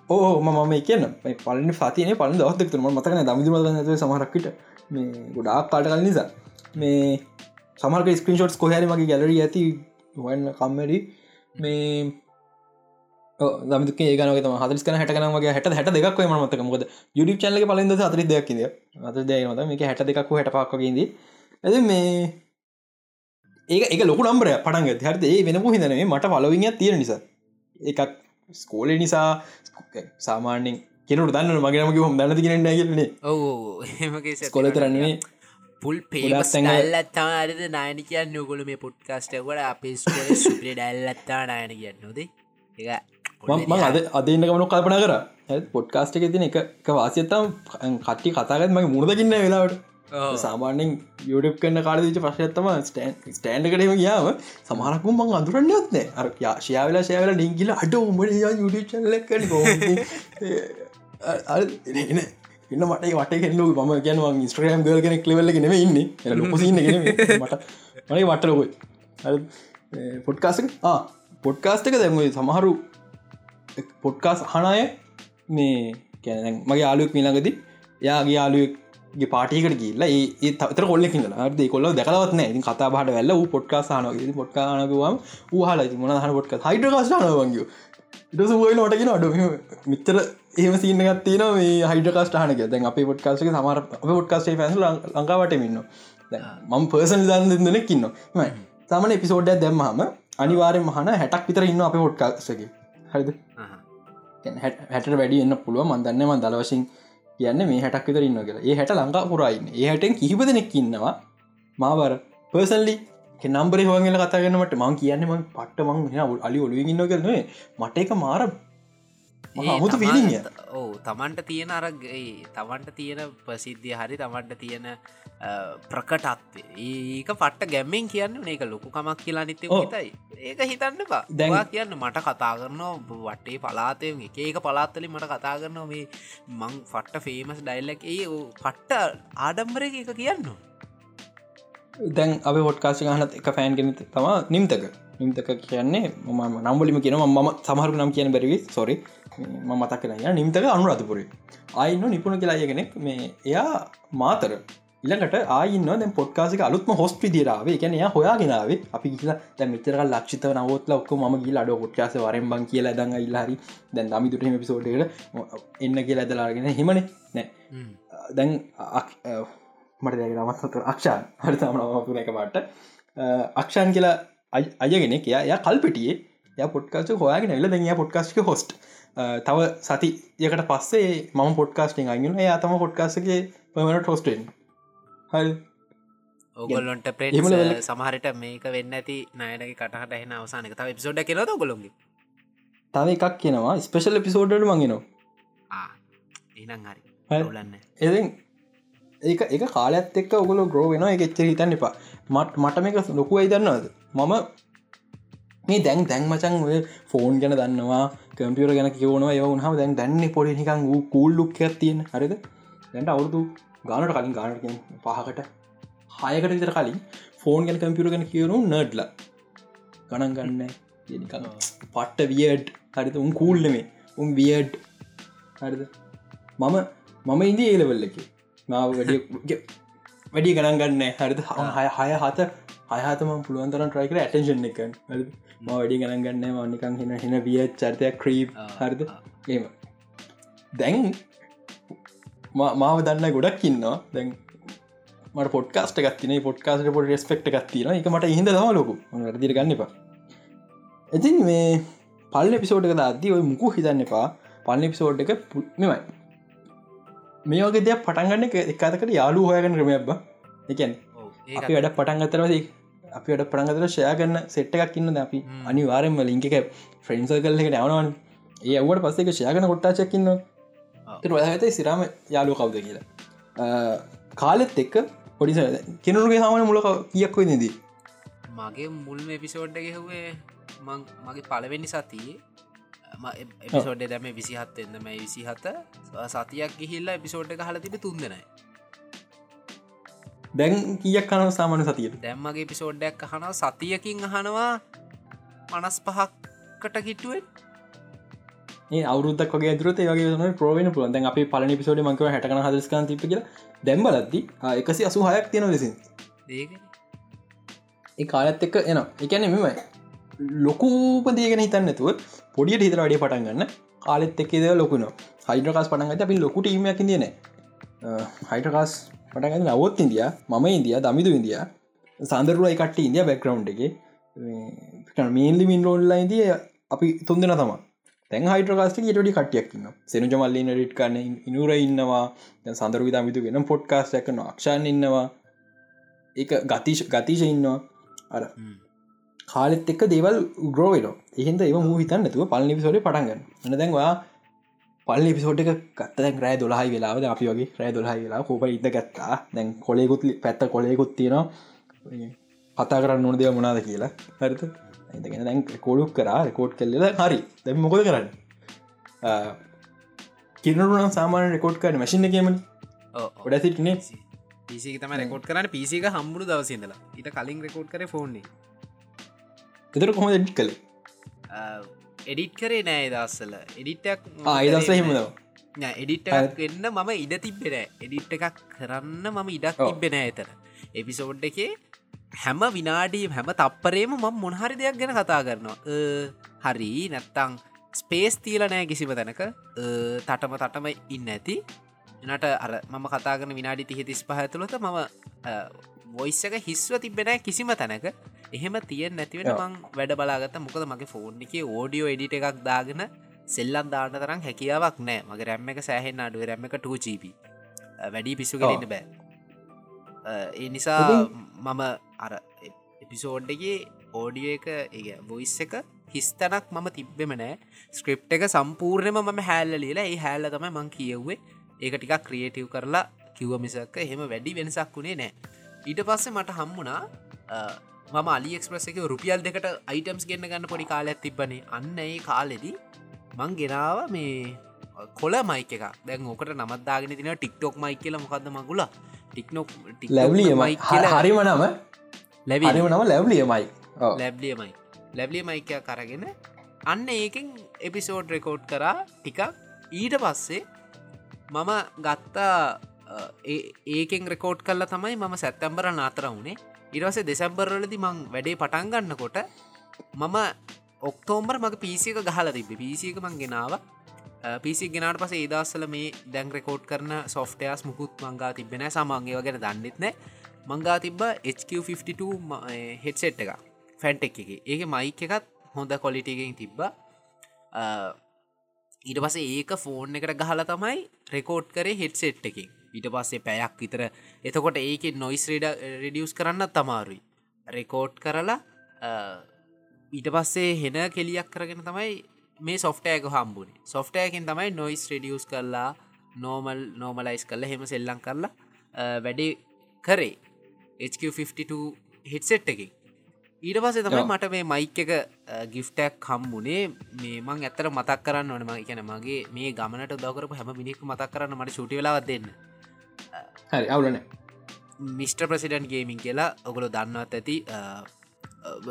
ඕ මම කියන්න පලනි සතින පල දවත්තක්තුම මතකන දමිදි මත ඇතුව සමහරක්කට මේ ගොඩාක් කාට කල නිසා. මේ සමර්ක ස්ක්‍රීන්ෂෝට් කොහැර මගේ ගැලරී ඇති වන්න කම්මඩි මේ දමක ඒගන හදස් කන හට කනගේ හට හට දෙක් ම මතක. මොද යුඩි චල්ල පලින්ද අතර දෙයක් අත දයනද මේක හැට දෙකක් හට පක්කගේද ඇද මේ ඒක එක ලොකු නම්බරය පටන්ග හරද? ඒ වෙන හිදනේ මට පලවිිය තියෙන නිසා. එකක් ස්කෝල නිසා සාමාන්‍යෙන් කෙනට දන්න මගේමක හොම දන්න කියෙන නැගලන්නේ ඔවු එමගේ ස්කොල කරන්නේ පුල් ඩල්ලත්තා අරද නායන කියන්න. ඔගොල මේ පොට්කාස්ටකොට අපේ සුපේ ඩැල්ලත්තා නායන කියන්න නොද මං අද අදන්න කමනු කල්පන කර. පොඩ්කාස්ට එක තින එක වාසිතම් කට්ටි කතාගත් මගේ මුණදකින්න වෙලාවට සාමාන්‍යෙන් යුඩප් කන්න කාඩ විච ප්‍රශ්යත්තම ස්ටන් ස්ටන්ඩකටම කියාව සමහරකුම් මං අඳුරන්නයොත්න අර ශයාවෙලා ශයවල ඩිංගිල අඩ උමට යුඩ චල්ලකන ඉන්න මට වට කෙල්ලු ම ගැන ස්ට්‍රම් ගල් කෙනෙක් ලෙවල්ල නෙම ඉන්න. ලොපසින්න මට මට වටලොකොයි පොඩ්කාසක පොඩ්කාස්ටක දැම සමහරු පොඩ්කාස් හනය මේ කැන මගේ ආලුවක් මිලඟද යාගේ යාලුවගේ පාටිකට කියල්ලා ඒ තතර කොල්ලෙකිල ද කොල්ල දැකලවත්න ඉතින් කතා බට වැල්ල වූ පොඩ්කාසාන පොඩ්කානකවම් හල මොන හන පොඩ්ක හයිඩකාස්ාන වගේ ඉටස ෝයි නොටගෙන අඩ මිතර ඒම සිීනගත් තින මේ හයිඩකාස්ටානක දැන් අප පොඩ්කාසක සමර පොඩ්කාස්ේ පැස ලංකාවට මෙන්න මම පර්සන් දන්න දෙනෙක්කින්න තමන එපිසෝඩ්ඩ දැම්මහම අනිවාරය මහන හැටක් විතර ඉන්න අප පොඩ්කාසක හරිද? හැට වැඩි එන්න පුළුව මන්දන්න ම දලවශින් කියන්න මේ හැටක් විතර ඉන්න කියලා. ඒ හැට ලංකා පුරයින්න ඒ හැටෙන් කිහිප දෙනෙක් ඉන්නවා. මාවර පර්සල්ලි නම්බර හෝගල කතාගන්නට මං කියන්න ම පට්ට මං අලි ඔලුව ඉන්න කරනේ මට එක මාර අමුතු පිලිය ඕ තමන්ට තියෙන අරගේ තමන්ට තියෙන ප්‍රසිද්ධිය හරි තමන්ට තියෙන ප්‍රකටත්වේ ඒක පට්ට ගැම්මෙන් කියන්න ඒක ලොකු කමක් කියලා නිත්‍ය. හිතයි. ඒක හිතන්න බා දැවා කියන්න මට කතා කරනවා වටේ පලාතය ඒක පලාත්තලි මට කතා කරනවා මේ මං ෆට්ට ෆේමස් ඩයිල්ලක් ඒ පට්ට ආඩම්බර එක කියන්න. දැන් අප හොට්කාසි හනත් එක ෆෑන් ගෙනත තම නිම්තක නිම්තක කියන්නේ මම නම්බලිම කියන ම සමහරු නම් කියන බැරිවි සොරි ම මතක් කරන්න නිම්තක අනු අතුපුරේ අයින්න නිපුණ කියලායගෙනෙක් මේ එයා මාතර ඉළඟට ආයින්න දැ පොට්කාසික අලුත්ම හොස්පි දිරාවේ එකන එයා හොයාගෙනාවේ අපි කියලා දැ මෙතර ලක්ෂිත නවත්ල ඔක්ක ම ගිල අඩ පොට්කාස වරෙන් බං කියලා දඟ ඉල්ලාහරි දැන් දමි දුටම පිසෝඩ්ට එන්න කියලා ඇදලාගෙන හෙමන නෑ. දැන් මට දැක නමත් අක්ෂාන්. හරි තමනවපුර එක මට අක්ෂාන් කියලා අය- අයගෙන එය කල්පිටියේ. ය පොට්කාස හොයාගෙන එල්ල දැ පොට්කාස්ක හොස්ට් තව සති යකට පස්සේ මම පොඩ්කාස්ටිං අගෙන එය තම පොඩ්කාසගේ පමට ටෝස්ටෙන් හල් ඔගොල්ලොන්ට එක- සමහරට මේක වෙන්න ඇති නයනගේ කටහට එන අවසානක තව පිසෝඩ් කෙනද ගොලොන්ගේ තව එකක් කියෙනවා ස්පේෂල් පිසෝඩ්ඩ මගෙනවා එනම් හරි. ඔලන්න. එ ඒක එක කාලත් එක් ඔගොල ග්‍රෝ වෙන එක එච්චර හිතන්න එපා. මට මට මේක ලොකු අයිදන්නවද මම මේ දැන් දැන් මචන් ඔය ෆෝන් ගැන දන්නවා කම්පියර ගැන කියවනවා ඒව උහම දැන් දැන්න පොඩි නිකන් වූ කූල් ලුක් ඇතියෙන හරිද? දැන්ට අවුදු ගානට කලින් ගානට පහකට හයකට විතර කලින් ෆෝන් ගැන කම්පියර ගැන කියවනු නඩ්ල ගණන් ගන්න පට්ට වියඩ් හරිත උන් කූල්ලමේ උන් වියඩ් හරිද? මම මම ඉන්දී ඒලවල්ල එක. මාව වැඩ වැඩි ගණන් ගන්න හරිද? හය හය හත හයහතම පුළුවන්තරන් ට්‍රයිකර ඇටෙන්ෂන් එක. ම වැඩි ගණන් ගන්න මනිකං හෙන හෙන විය චරිතයක් ක්‍රීප් හරිද? ඒම දැන් මාව දන්න ගොඩක් ඉන්නවා. දැන් මට පොට්කාස්ට ගත්තින පොට්කාස්ට පොට රෙස්පෙක්ට ගත්තින එක මට හිද දම ලොකු. වැරදිර ගන්න එපා. ඉතින් මේ පල් එපිසෝඩ් එක අද ඔය මුකු හිතන්න එපා. පල්ල එපිසෝඩ් එක මෙමයි මේ වගේ දෙයක් පටන්ගන්න එක එකතකට යාලු හොයගන්න ක්‍රමයක් බ. එකන් අපි වැඩ පටන් අතරවද අපිට ප්‍රංගතර ෂය කරන්න සෙට් එකක් ඉන්න අපි. අනිවාරෙන්ම ලිංක එක ෆ්‍රෙන්න්ස කල්ල එක නැවනවන් ඒ අවට පස්සේක ෂයගන කොට්ටාචක්කින්න තර ඇත සිරාම යාලු කවුද කියලා. කාලෙත් එක්ක පොඩිස කෙනුරුගේ සාමන මුලක කියක්ව නදී මගේ මුල්ම එපිසෝඩ්ඩ ගෙහුවේ මගේ පලවෙනි සතියේ. එපිසෝඩ් දැම විසිහත් එන්න මේ විසිහත සතියක් ගිහිල්ලා එපිසෝඩ් එක හල තිබ තුන්දෙනයි දැන් කියක් කනව සාමාන සතියට? දැම්මගේ පිසෝඩ්ඩක් අහනවා සතියකින් අහනවා මනස් පහක්කට කිටුවෙන් ඒ අවුරුද්දක් වගේ ප්‍රෝවෙන පුළන් දැන් අපි පලනි පිසෝඩ මංකව හැටකන හදස්කාන් තිප කිය දැම්බලද්දි එකසි අසු හයක් තියෙන ලෙසින් ඒ කාලත් එක්ක එන එකන මෙමයි ලොකුපදේගෙන හිතන්න ඇතුව පොඩියට හිතර වැඩේ පටන් ගන්න. කාලෙත් එක්කේද ලොකුන හයිඩකාස් පටන්ගත අපි ලොකුට ඉමයක් ඉදියන හයිටකාස් පටගන්න නවත් ඉන්දිය මම ඉන්දිය දමිදු ඉන්දිය. සන්දරුවයි කට ඉන්දිය බැක්කරවන්් එක. මේන්ලි මින් රෝල්ලා ඉදිය අපි තුන්දෙන තම තැන් හයිටකාස්ට ටඩි කටියක්න්න සෙනජ මල්ලි රිට් කන්න ඉනුර ඉන්නවා. සඳරු විදමිතු වෙන පොඩ්කාස් එකන අක්ෂාන් ඉන්නවා. ඒ ගතිශ ගතිශ ඉන්නවා. අර කාලෙත් එක්ක දේවල් ග්‍රෝවෙලෝ එහෙන්ද ඒ මූ හිතන්න තුව පල් පිසෝඩ පටන්ගන්න එන දැන්වා පල් පිසෝට් එක ගත්ත රෑ දොලාහි වෙලාද අපි වගේ රෑ දොලාහි වෙලා කෝප ඉද ගත්තා? දැන් කොලෙකුත් පැත්ත කොලෙකුත් තියෙනවා. කතා කරන්න නොන දෙව මොනාද කියලා. හරිත ඇතගෙන දැන් කොඩුක් කරා. රෙකෝඩ් කෙල්ල හරි. දැම මොකද කරන්න? කිරනුනම් සාමාන රෙකෝඩ් කරන මශින්න කියමන ගොඩ සිටිනේ පිසි තම රෙකෝඩ් කරන්න. පිසික හම්බුරු දවසිදලා ඉට කලින් රෙකෝඩ් කර ෆෝන්නේ එතර කොහොම කළේ එඩිට් කරේ නෑ දස්සල එඩිට්ටක් ආයිදස හිමදව එඩිට්ටක් එන්න මම ඉඩ තිබෙන එඩිට් එකක් කරන්න මම ඉඩක්. තිබෙන ඇතර එපිසෝඩ් එකේ හැම විනාඩී හැම තප්පරේම මම මොනහරි දෙයක් ගැන කතා කරනවා. හරි. නැත්තං ස්පේස් තිීල නෑ කිසිම තැනක. තටම තටම ඉන්න ඇති. එනට අර මම කතාගන විනාඩි තිහ තිස් පහඇතුළත මම වොයිස් එක හිස්ව තිබෙන කිසිම තැනක එහෙම තියෙන් නැතිවෙන. මං වැඩ බලාගත මොකද මගේ ෆෝන් එක ඕඩියෝ එඩිට එකක් දාගෙන සෙල්ලම් දාන්න තරම් හැකියාවක් නෑ. මගේ රැම්ම එක සෑහෙන් අඩුව. රැම්ම එක 2ජීබ වැඩි පිස්සුගෙනන්න බෑ. අ, ඒ නිසා මම අර එපිසෝඩ්ඩගේ ඕඩිය එක ඒ වොයිස් එක හිස්තනක් මම තිබ්බෙම නෑ. ස්ක්‍රප් එක සම්පූර්ණයම මම හැල්ල ලියලා ඒ හැල්ල තමයි මං කියව්වේ. ඒක ටිකක් ක්‍රියටව් කරලා කිව්ව මිසක්ක එහෙම වැඩි වෙනසක් වුණේ නෑ. ඊට පස්සේ මට හම්මුණා මම අලිෙක්ස්ප්‍රස් එක රුපියල් දෙකට අයිටම්ස් ගන්න ගන්න පොඩි කාලයක් තිබ්බනේ. අන්න ඒ කාලෙදී මං ගෙනාව මේ කොල මයික එක දැන් ඕකට නමත්දාගෙන තින ටික්ටොක් මයි කියල. මොකක්ද මගුල? ටික්නොක් ලැව්ලියමයි හරිම නම. ලැබි හරිම නම ලැව්ලියමයි ලැබ්ලියමයි ලැබ්ලිය මයිකය කරගෙන අන්න ඒකෙන් එපිසෝඩ් රෙකෝඩ් කරා ටිකක්. ඊට පස්සේ මම ගත්තා ඒකෙන් රෙකෝඩ් කල්ල තමයි මම සැත්තැම්බර නාතර වුණේ ඉරවසේ දෙසැම්බර්වලදි මං වැඩේ පටන් ගන්නකොට මම ඔක්තෝම්බර් මගේ පිසික ගහල තිබ පිසික මං ගෙනාව. පිසි ගෙනට පස ඒදස්සල මේ දැන් රෙකෝඩ් කරන සොෆ්ටයස් මුකුත් මංගා තිබෙන සමන්ගේ වගෙන දන්නෙත් නෑ. මංගා තිබ HQ52 හෙට්සෙට් එක ෆැන්ටෙක් එක. ඒක මයික් එකත් හොඳ කොලිටගෙන් තිබ්බ. ඊට පස ඒක ෆෝන් එකට ගහල තමයි රෙකෝඩ් කරේ හෙට්සෙට් එකින් ඊට පස්සේ පැයක් විතර. එතකොට ඒක නොයිස් රඩ රඩියස් කරන්න තමාරුයි රෙකෝඩ් කරලා ඊට පස්සේ හෙන කෙලියක් කරගෙන තමයි මේ සොෆ්ටයක හම්බුණේ සොෆ්ටයකින් තමයි නොයිස් රඩියස් කරලා නෝමල් නෝමලයිස් කරලා හෙම සෙල්ලං කරලා වැඩේ කරේ. HQ52 හෙට්සෙට් එකින්. ඊට පස්සේ තමයි. මට මේ මයික් එක ගිෆ්ටක් කම්බුණේ මේ මං ඇත්තර මතක් කරන්න ඕන. ම කියන මගේ මේ ගමනට දකරපු හැම මිනික් මතක් කරන්න මට ශුටි වෙලාවත් දෙන්න හරි අවුලන මිස්ට ප්‍රසිඩන්් ගේමින් කියලා ඔගොල දන්නවත් ඇති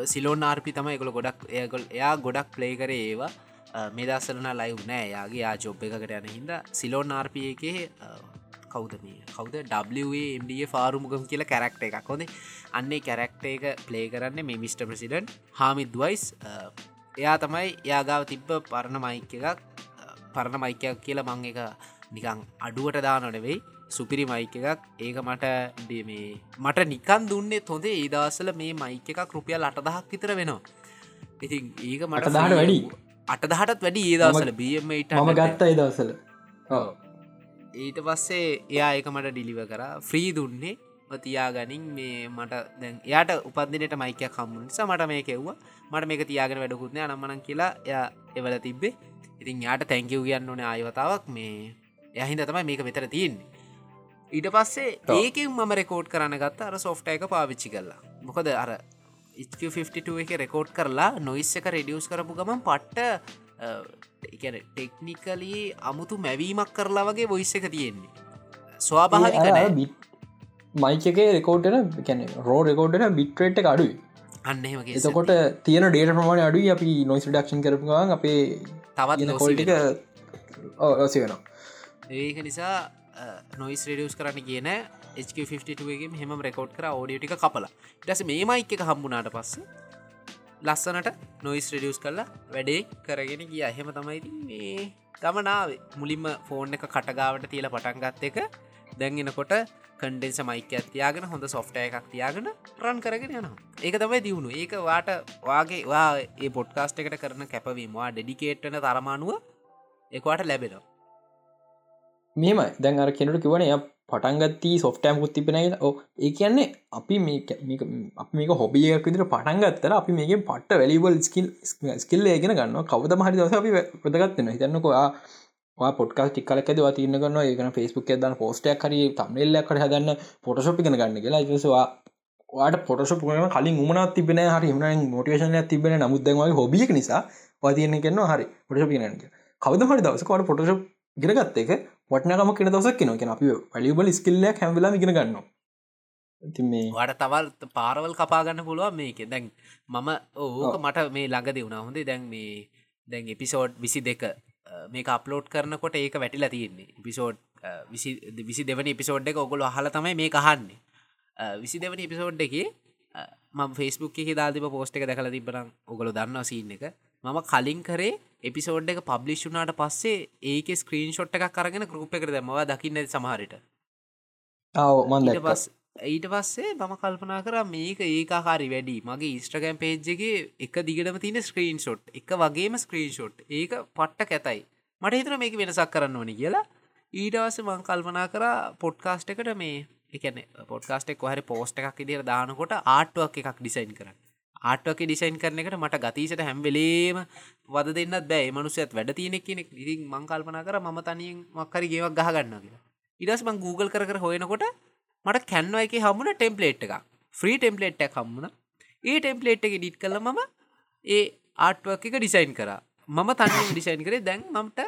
සිලෝන් ආර්පි තම එකකොල ගොඩක් ඒගොල් එයා ගොඩක් ප්ලේ කර ඒවා. මේ දස්සලන ලයි නෑ යාගේ යා ජොබ් එකකට යන හිද සිලෝන් ආර්ප එකේ කෞද මේ? කවද? WMD ෆාරුමුගම් කියලා කැරක්ට එකක්. හොඳේ? අන්නේ කැරක්ට එක ප්ලේ කරන්න මේ මිස්ට ප්‍රසිඩන්් හාමිද්වයිස් එයා තමයි යාගාව තිබ්බ පරණ මයික එකක්. අ, පරණ මයිකයක් කියලා මං එක නිකං අඩුවට දානොනෙවෙයි සුපිරි මයික එකක්. ඒක මට මේ මට නිකන් දුන්නේ තොදේ ඒදසල මේ මයික එකක් රුපියල් අටදහක් විතර වෙනවා. ඉතින් ඒක මට අටදහට වැඩි? අටදහටත් වැඩි ඒදසල බීමට මම ගත්තා දවසල ඊට පස්සේ එයා එක මට ඩිලිව කර. ෆ්‍රී දුන්නේ. තියාගනින් මේ මට දැන් යාට උපදිනට මයිකයක් කම්මුණ නිසා මට මේ කෙව්වා මට මේක තියාගෙන වැඩකුත්න අනම්මනන් කියලා ය එවල තිබ්බේ. ඉතින් යාට තැංකව් කියන්න ඕන ආයවතාවක්. මේ යහින්ද තමයි මේක මෙතර තියෙන්නේ ඊට පස්සේ ඒකෙන් මම රෙකෝඩ් කරන්න ගත්ත අර සොෆ්ට එක පාවිච්චි කරලා. මොකද අර 52 එක රෙකෝඩ් කරලා නොයිස් එක රෙඩියස් කරපු ගමන් පට්ට එකන ටෙක්නිකලී අමුතු මැවීමක් කරලා වගේ බොයිස් එක තියෙන්නේ. ස්වාභාවික මයිකගේ රෙකෝඩ්න කැන රෝ රෙකෝඩ්න බිට්‍රේට් අඩුයි. අන්නමගේ එතකොට තියෙන ඩේට ප්‍රමාණ අඩු අපි නොයිස් ඩක්ෂන් කරපුගන් අපේ තවත් කොල්ටික ඔසි වෙන ඒක නිසා නොයිස් රඩියස් කරන්න කියන HK52ගේ හෙම රෙකෝඩ් කර ෝඩියටික කපලා. ටස මේ මයික එක හම්බුනාට පස්සේ ලස්සනට නොයිස් රඩියස් කරලා වැඩේ කරගෙන ගිය. එහෙම තමයි මේ ගමනාව මුලින්ම ෆෝන් එක කටගාවට තියල පටන්ගත් එක. දැන්ගෙනකොට කන්ඩෙන්ස මයික තියාගෙන හොඳ සොෆ්ට එකක් තියාගෙන රන් කරගෙන යනවා. ඒක තමයි දියුණු ඒක වාට වාගේ වා ඒ පොඩ්කාස්ට එකට කරන කැපවීමවා ඩෙඩිකේට්න තරමානුව එකවාට ලැබෙනවා. මේම දැන් අර කෙනට කිවන එය පටන්ගත්ති සොෆ්ටෑම් කුත් තිපෙනගෙන ඕ ඒ කියන්නේ අපි මේක හොබියක් විදිර පටන්ගත්තර අපි මේක පට්ට වැලිබල් ස්කිල් ස්කිල්ල ඒගෙන ගන්න කවද මහරි දස අපි ප්‍රදගත්වන්න හිතන්නකවා පොට්කා ටික්කලක දවා තියන්න ගන්න ඒකන ෆස්බුක් දන්න පෝස්ටයක් හරි තම්නෙල්ලක් හදන්න පොටශොපි ගෙන ගන්න කියලා. ඉසවා වාට පොටශප කලින් උමනත් තිබෙන හරි හම මොටිවේශනය තිබෙන නමුදවගේ හොබියක් නිසා වාතියන්න කන්න හරි පොටශපි ගෙනක කවද හරි දවසකට පොටශප් ගෙනගත්ත එක වටනකම කෙන දවසක් කෙන කෙන අපි වලිබල් ස්කිල්ලයක් හැම්වෙලා ඉගෙන ගන්න ඉති මේ වට තවල් පාරවල් කපාගන්න පුළුවන් මේක. දැන් මම ඕක මට මේ ළඟ දෙවුණ හොඳේ දැන් මේ දැන් එපිසෝඩ් විසි දෙක මේක අප්ලෝඩ් කරනකොට ඒක වැටිලා තියෙන්නේ. එපිසෝඩ් විසි දෙවන එපිසෝඩ් එක ඔගොල හල තමයි මේ කහන්නේ විසි දෙවන එපිසෝඩ් එක ම ෆස්බුක් එක දාතිප පෝස්ට එක දැකල තිබරම් ඔගොල දන්න සීන් එක මම කලින් කරේ එපිසෝඩ් එක පබ්ලිෂ් වුනාට පස්සේ ඒක ස්ක්‍රීන් ෂොට් එකක් කරගෙන ගරුප් එකට දැමවා දකින්න සමහරට පස් ඊට පස්සේ මම කල්පනා කර මේක ඒකාකාරි වැඩි. මගේ ඉස්ට්‍රගම් පේජ්ගේ එක දිගටම තියෙන ස්ක්‍රීන් ෂොට් එක වගේම ස්ක්‍රීන් ෂොට් ඒක පට්ට කැතයි මට හිතර මේක වෙනසක් කරන්න ඕනි කියලා. ඊටවස මං කල්පනා කර පොඩ්කාස්ට් එකට මේ එකන පොඩ්කාස්ටෙක් හරි පෝස්ට එකක් ඉදිර දානකොට ආටුවක් එකක් ඩිසයින් කරන්න ආටක ඩිසයින් කරන එකට මට ගතීසට හැම්වෙලේම වද දෙන්නත් බෑ. මනුසයත් වැඩ තියෙනෙක් කෙනෙක්. ඉතින් මංකල්පන කර ම තනියෙන් මක්කරි ගේවක් ගහගන්න කියලා. ඉඩස් මං Google කර කර හොයනකොට මට කැන්ව එක හමුණ ටෙම්පලේට් එක ෆ්‍රී ටෙම්පලේට් එක හම්මුණ ඒ ටෙම්පලේට් එක ඩිට් කල මම. ඒ ආටුවක් එක ඩිසයින් කර. මම තනිම ඩිසයින් කරේ. දැන් මට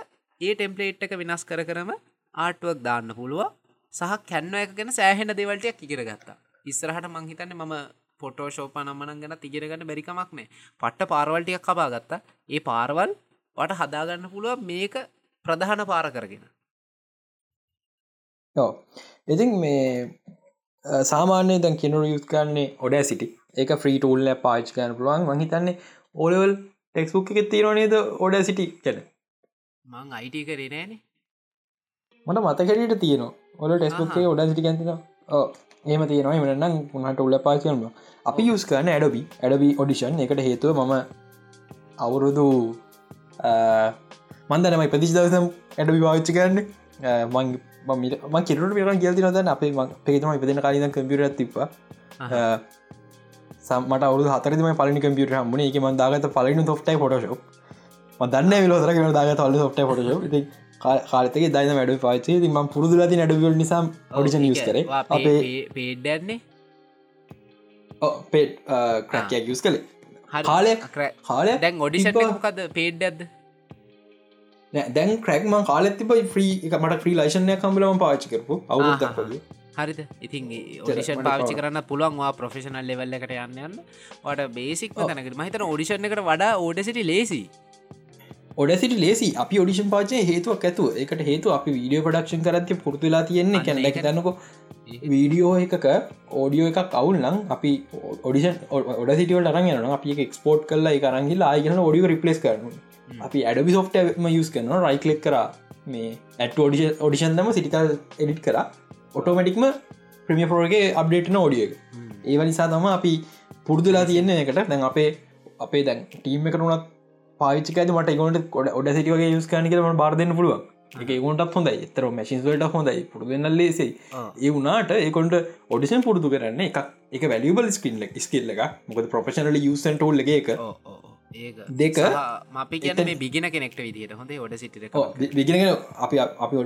ඒ ටෙම්පලේට් එක වෙනස් කර කරම ආටුවක් දාන්න පුළුව සහ කැන්ව එක ගැන සෑහෙන දෙවල්ටයක් ඉගෙන ගත්තා. ඉස්සරහට මංහිතන්න මම පොටෝෂෝප නම්මන ගැන තිගෙනගන්න බැරිකමක් නෑ. පට්ට පාරවල්ටියක් කබා ගත්තා. ඒ පාරවල් වට හදාගන්න පුළුව මේක ප්‍රධාන පාර කරගෙන. ඉතින් මේ සාමාන්‍ය දැන් කෙනරු යුත් කරන්නේ ඔඩ සිටි ඒක ෆ්‍රී ටූල්ල පාච් කන පුළුවන්. මහිතන්නේ ඕලවල් ටෙක්ස්බුක් එක තිරනේද ඔඩ සිටි කැන මං අයිට කරේ නෑනේ. මට මතකරට තියන ඔල ටෙස්බුක්ේ ඔඩ සිටි ගැතින ඒම තියෙනවා. එමනම් උනට උල්ල පාචයම අපි යුස් කරන ඇඩබි ඇඩබි ඔඩිෂන් එකට හේතුව මම අවුරුදු මන්දනමයි පදිශ දවසම් ඇඩබි වාච්චි කරන්න. මං කිරට පිරන් කියති නොද අපේ පේතම ඉපදන කාලද කම්පියර තිප සමට අවු හතරම පලි කම්පියර හම්බන. එක මන්දාගත පලින තොෆ්ටයි ොටශෝ දන්න විලෝතර දාගත අල්ල සොට්ට ොටශෝ කාලතක දයින වැඩ පාචේ ම පුරදුලති නැඩවල් නිසා ඔඩිෂන් යස් කර. අපේ පේඩන්නේ පේට් ක්‍රැකයක් යස් කළේ. කාලය කාලය දැන් ඔඩිෂන් මොකද පේඩ් ඇද දැන් ක්‍රක්ම කාලෙති පයි ්‍රී එක මට ්‍රී ලයිශනය කම්බලම පාචි කරපු. අවුදක්පද හරිද? ඉතින් ඔඩිෂන් පාචි කරන්න පුළුවන්වා ප්‍රෆෙෂනල් ලෙවල්ල එකට යන්න යන්න. වට බේසික් තැනකට මහිතන ඔඩිෂන් එකට වඩා ඕඩසිටි ලේසි ඔඩසිට ලේසි. අපි ඔඩිෂන් පාචය හේතුවක් ඇතු එකට හේතු අපි වීඩියෝ පඩක්ෂන් කරති පුරතුලා තියෙන්නේ. කැන එක තැනක වීඩියෝ එකක ඕඩියෝ එකක් කවුල්නම් අපි ඔඩිෂන් ඔඩ සිටියවල අරන් යන අපි එක්ස්පෝට් කල්ලා කරගලා ආයගන ඔඩිය රිපලස් කරන අපි ඇඩබි සොෆ්ටම යස් කරන රයිකලෙක් කර. මේ ඇට ෝඩිෂ ඔඩිෂන්දම සිටිකල් එඩිට් කර. ඔටෝමටික්ම ප්‍රමිය පෝරගේ අප්ඩේට්න ෝඩිය එක. ඒව නිසා තම අපි පුරදුලා තියෙන්නේ එකට දැන් අපේ අපේ දැන් ටීම් එකරුණත් පාචික මට ගොට ඔඩ සිටියගේ යස් කන කරම බාර්දන්න පුළුව එක ඒකොටත් හොඳයි. එතර මැසින්ස්වලට හොඳයි. පුරදන්න ලේසයි. ආ. ඒ වුනාට ඒකොට ඔඩිෂන් පුරුදු කරන්න එක එක වැලිබල් ස්කිල්ල ස්කිල්ල එක මොකද ප්‍රපශනල යුසන්ටෝල් එක එක දෙක අපි මේ බිගෙන කෙනෙක්ට විදිහට හොඳේ ඔඩ සිටිර විගෙන අපි අපි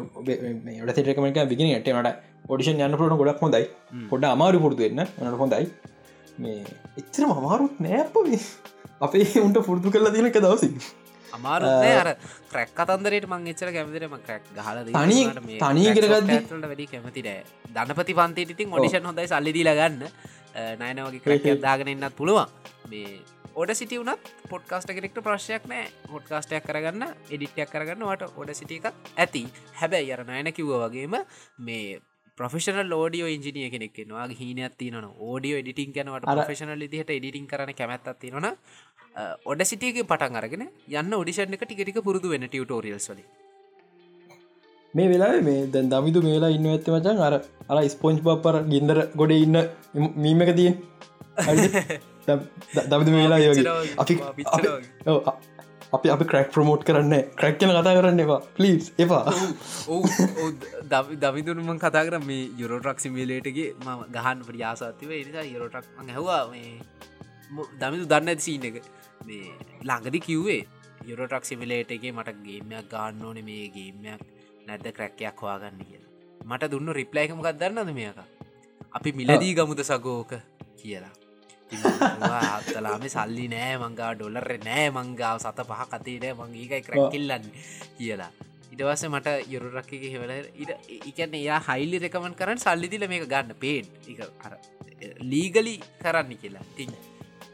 ට සිටකමක විගෙන ටනට ඔඩිෂන් යන්න පුරට ගොඩක් හොඳයි. පොඩ අමාරු පුරදු වෙන්න. නට හොඳයි. මේ එච්චරම අමාරුත් නෑප අපේ උන්ට පුරදු කරලා තියෙන එක දවසි අමාරුනේ අර ක්‍රැක් කතන්දරට මං එච්චර කැමතිරම ක්‍රැක් ගහල තනි- තනි කරගද්දි- ට වැඩි කැමතිට ධනපති පන්තේ ඉතින් ඔඩිෂන් හොඳයි සල්ලිදිල ගන්න. නයනවගේ ක්‍රැක් දාගෙන එන්නත් පුළුවන්. මේ ඔඩ සිටි වනත් පොඩ්කාස්ට කෙනෙක්ට ප්‍රශ්යක් නෑ. හොඩ්කාස්ටයක් කරගන්න එඩිටයක් කරගන්න වට ඔඩ සිට එකක් ඇති. හැබැයි අර නයන කිව්ව වගේම මේ ප්‍රෆෙෂන ෝඩියෝ ඉජිනිය කෙනෙක්ෙනවා හිනයක් තියන ෝඩියෝ එඩිටින් කනවට ප්‍රෆෙෂනල් දිහට එඩිටින් කරන කැමැත්තත් තියෙනන ඔඩ සිටියගේ පටන් අරගෙන යන්න ඔඩිෂන් එක ටිකටික පුරුදු වෙන ටියටෝරියල්ස් වල මේ වෙලා මේ දැන් දමිතු මේලා ඉන්න ඇත්ත මචන් අර අර ස්පොන්ච් බප්පර ගින්දර ගොඩ ඉන්න මීම එක තියෙන් දමිතු මේලා යෝග. අපි අපි- අපි ක්‍රක් ප්‍රමෝට් කරන්න. ක්‍රක් කියන කතා කරන්න එවා පලිස් එපා. දවිදුනම කතා කර මේ යුරෝටක් සිමිලේටගේ ම ගහන් පට ආසාතිව නිසා යුරෝටක් හැවා මේ දමිතු දන්න ඇති සීන එක. මේ ළඟදි කිව්වේ යුරෝටක් සිමිලේට එකේ මට ගේමයක් ගන්න ඕන මේ ගේමයක් නැද්ද ක්‍රැක්කයක් හවාගන්න කියලා. මට දුන්න රිප්ලයිකමකක් දන්නද මේක? අපි මිලදී ගමුද සගෝක කියලා අත්තලාම සල්ලි නෑ මංගා ඩොලර නෑ මංගාව සත පහ කතේට මං ඒකයි ක්‍රැකිල්ලන්න කියලා. ඉටවස මට යුරුරක්කගේ හෙවල එකන්න එයා හයිලි රෙකමන් කරන්න සල්ලිදිල මේක ගන්න එක අර ලීගලි කරන්න කියලා. තින්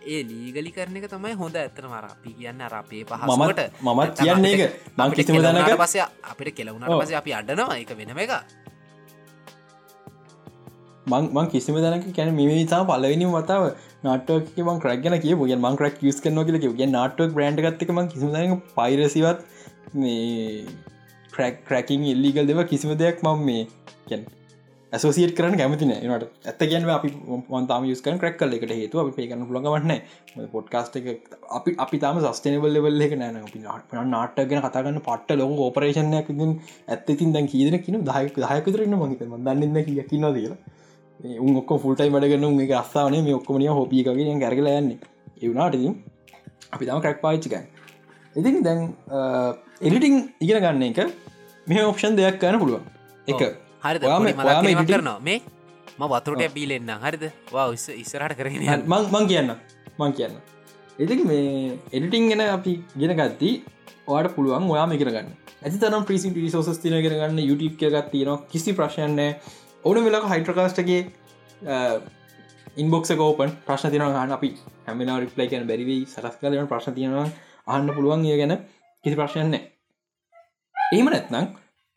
ඒ ලීගලි කරන එක තමයි හොඳ ඇත්තන මර අපි කියන්න අපේ පහසුවට මමත් කියන්නේ එක මං කිසිම දැනක පස අපිට කෙලවුණට පස අපි අඩනවා එක වෙනම එක මං කිසිම දැනක කැන මිනිසා පලවෙනි වතාව නාටක මං කරක්ගෙන කිය ය මං ක්‍රක් යස් කන කියල කිය නාටක් බ්‍රන්ඩ් ගත්තක ම කිසිම දැන පයිරසිවත් මේ ක්‍රක් ක්‍රකින් එල්ලිගල් දෙව කිසිම දෙයක් මම මේ කැන් ඇසෝසිට කරන කැමතින නට ඇත ගැන අපි මන්තාම යස්කන් ක්‍රක් කල එකට හේතු අපි පේකන ලඟවන්න පොඩ්කාස්ට එක අපි අපි තම සස්ටනබල් ලෙවල් එක නෑන අපි නාටගෙන කතාගන්න පට්ට ලොක ඕපරේෂණයක් ඇත්තතින් දැන් කීදන කියන දහයක දහයකතරන්න මහිත දන්නන්න කිය කින්න කියලා. උන් ඔක්ක ෆුල්ටයි වැඩගන්න මේ අස්සාාවන මේ ඔක්කොමනිය හොපිකගේ ගැරගල යන්නේ. එවනාටති අපි තම ක්‍රක් පාච්චිකයි ඉතින් දැන් එලිටිං ඉගෙන ගන්න එක මේ ඔප්ෂන් දෙයක් කරන්න පුළුවන්. එක. හරි ඔයාම- ඔයාම කරනවා. මේ? ම වතුරට බීලෙන්න්න හරිද? වා ඉස්ස ඉස්සරහට යන්න. මං කියන්න මං කියන්න එතික මේ එඩිටිං ගෙන අපි ගෙන ගත්ති ඔයාට පුළුවන් ඔයා මේ කරගන්න ඇති තරම් ප්‍රීසි රිසෝස් තින කරගන්න YouTube කියගත් තියෙන කිසි ප්‍රශ්යන්න ඕන වෙලක හයිට්‍රකාස්ටගේ ඉන්බොක්ස කෝපන් ප්‍රශ්න තින ගන්න අපි හැමිලා රිප්ලයි කියන බැරිවී සරස් කලන ප්‍රශ්න තියෙනවා අහන්න පුළුවන්. ඒ ගැන කිසි ප්‍රශ්යන්න ඒම නැත්නම්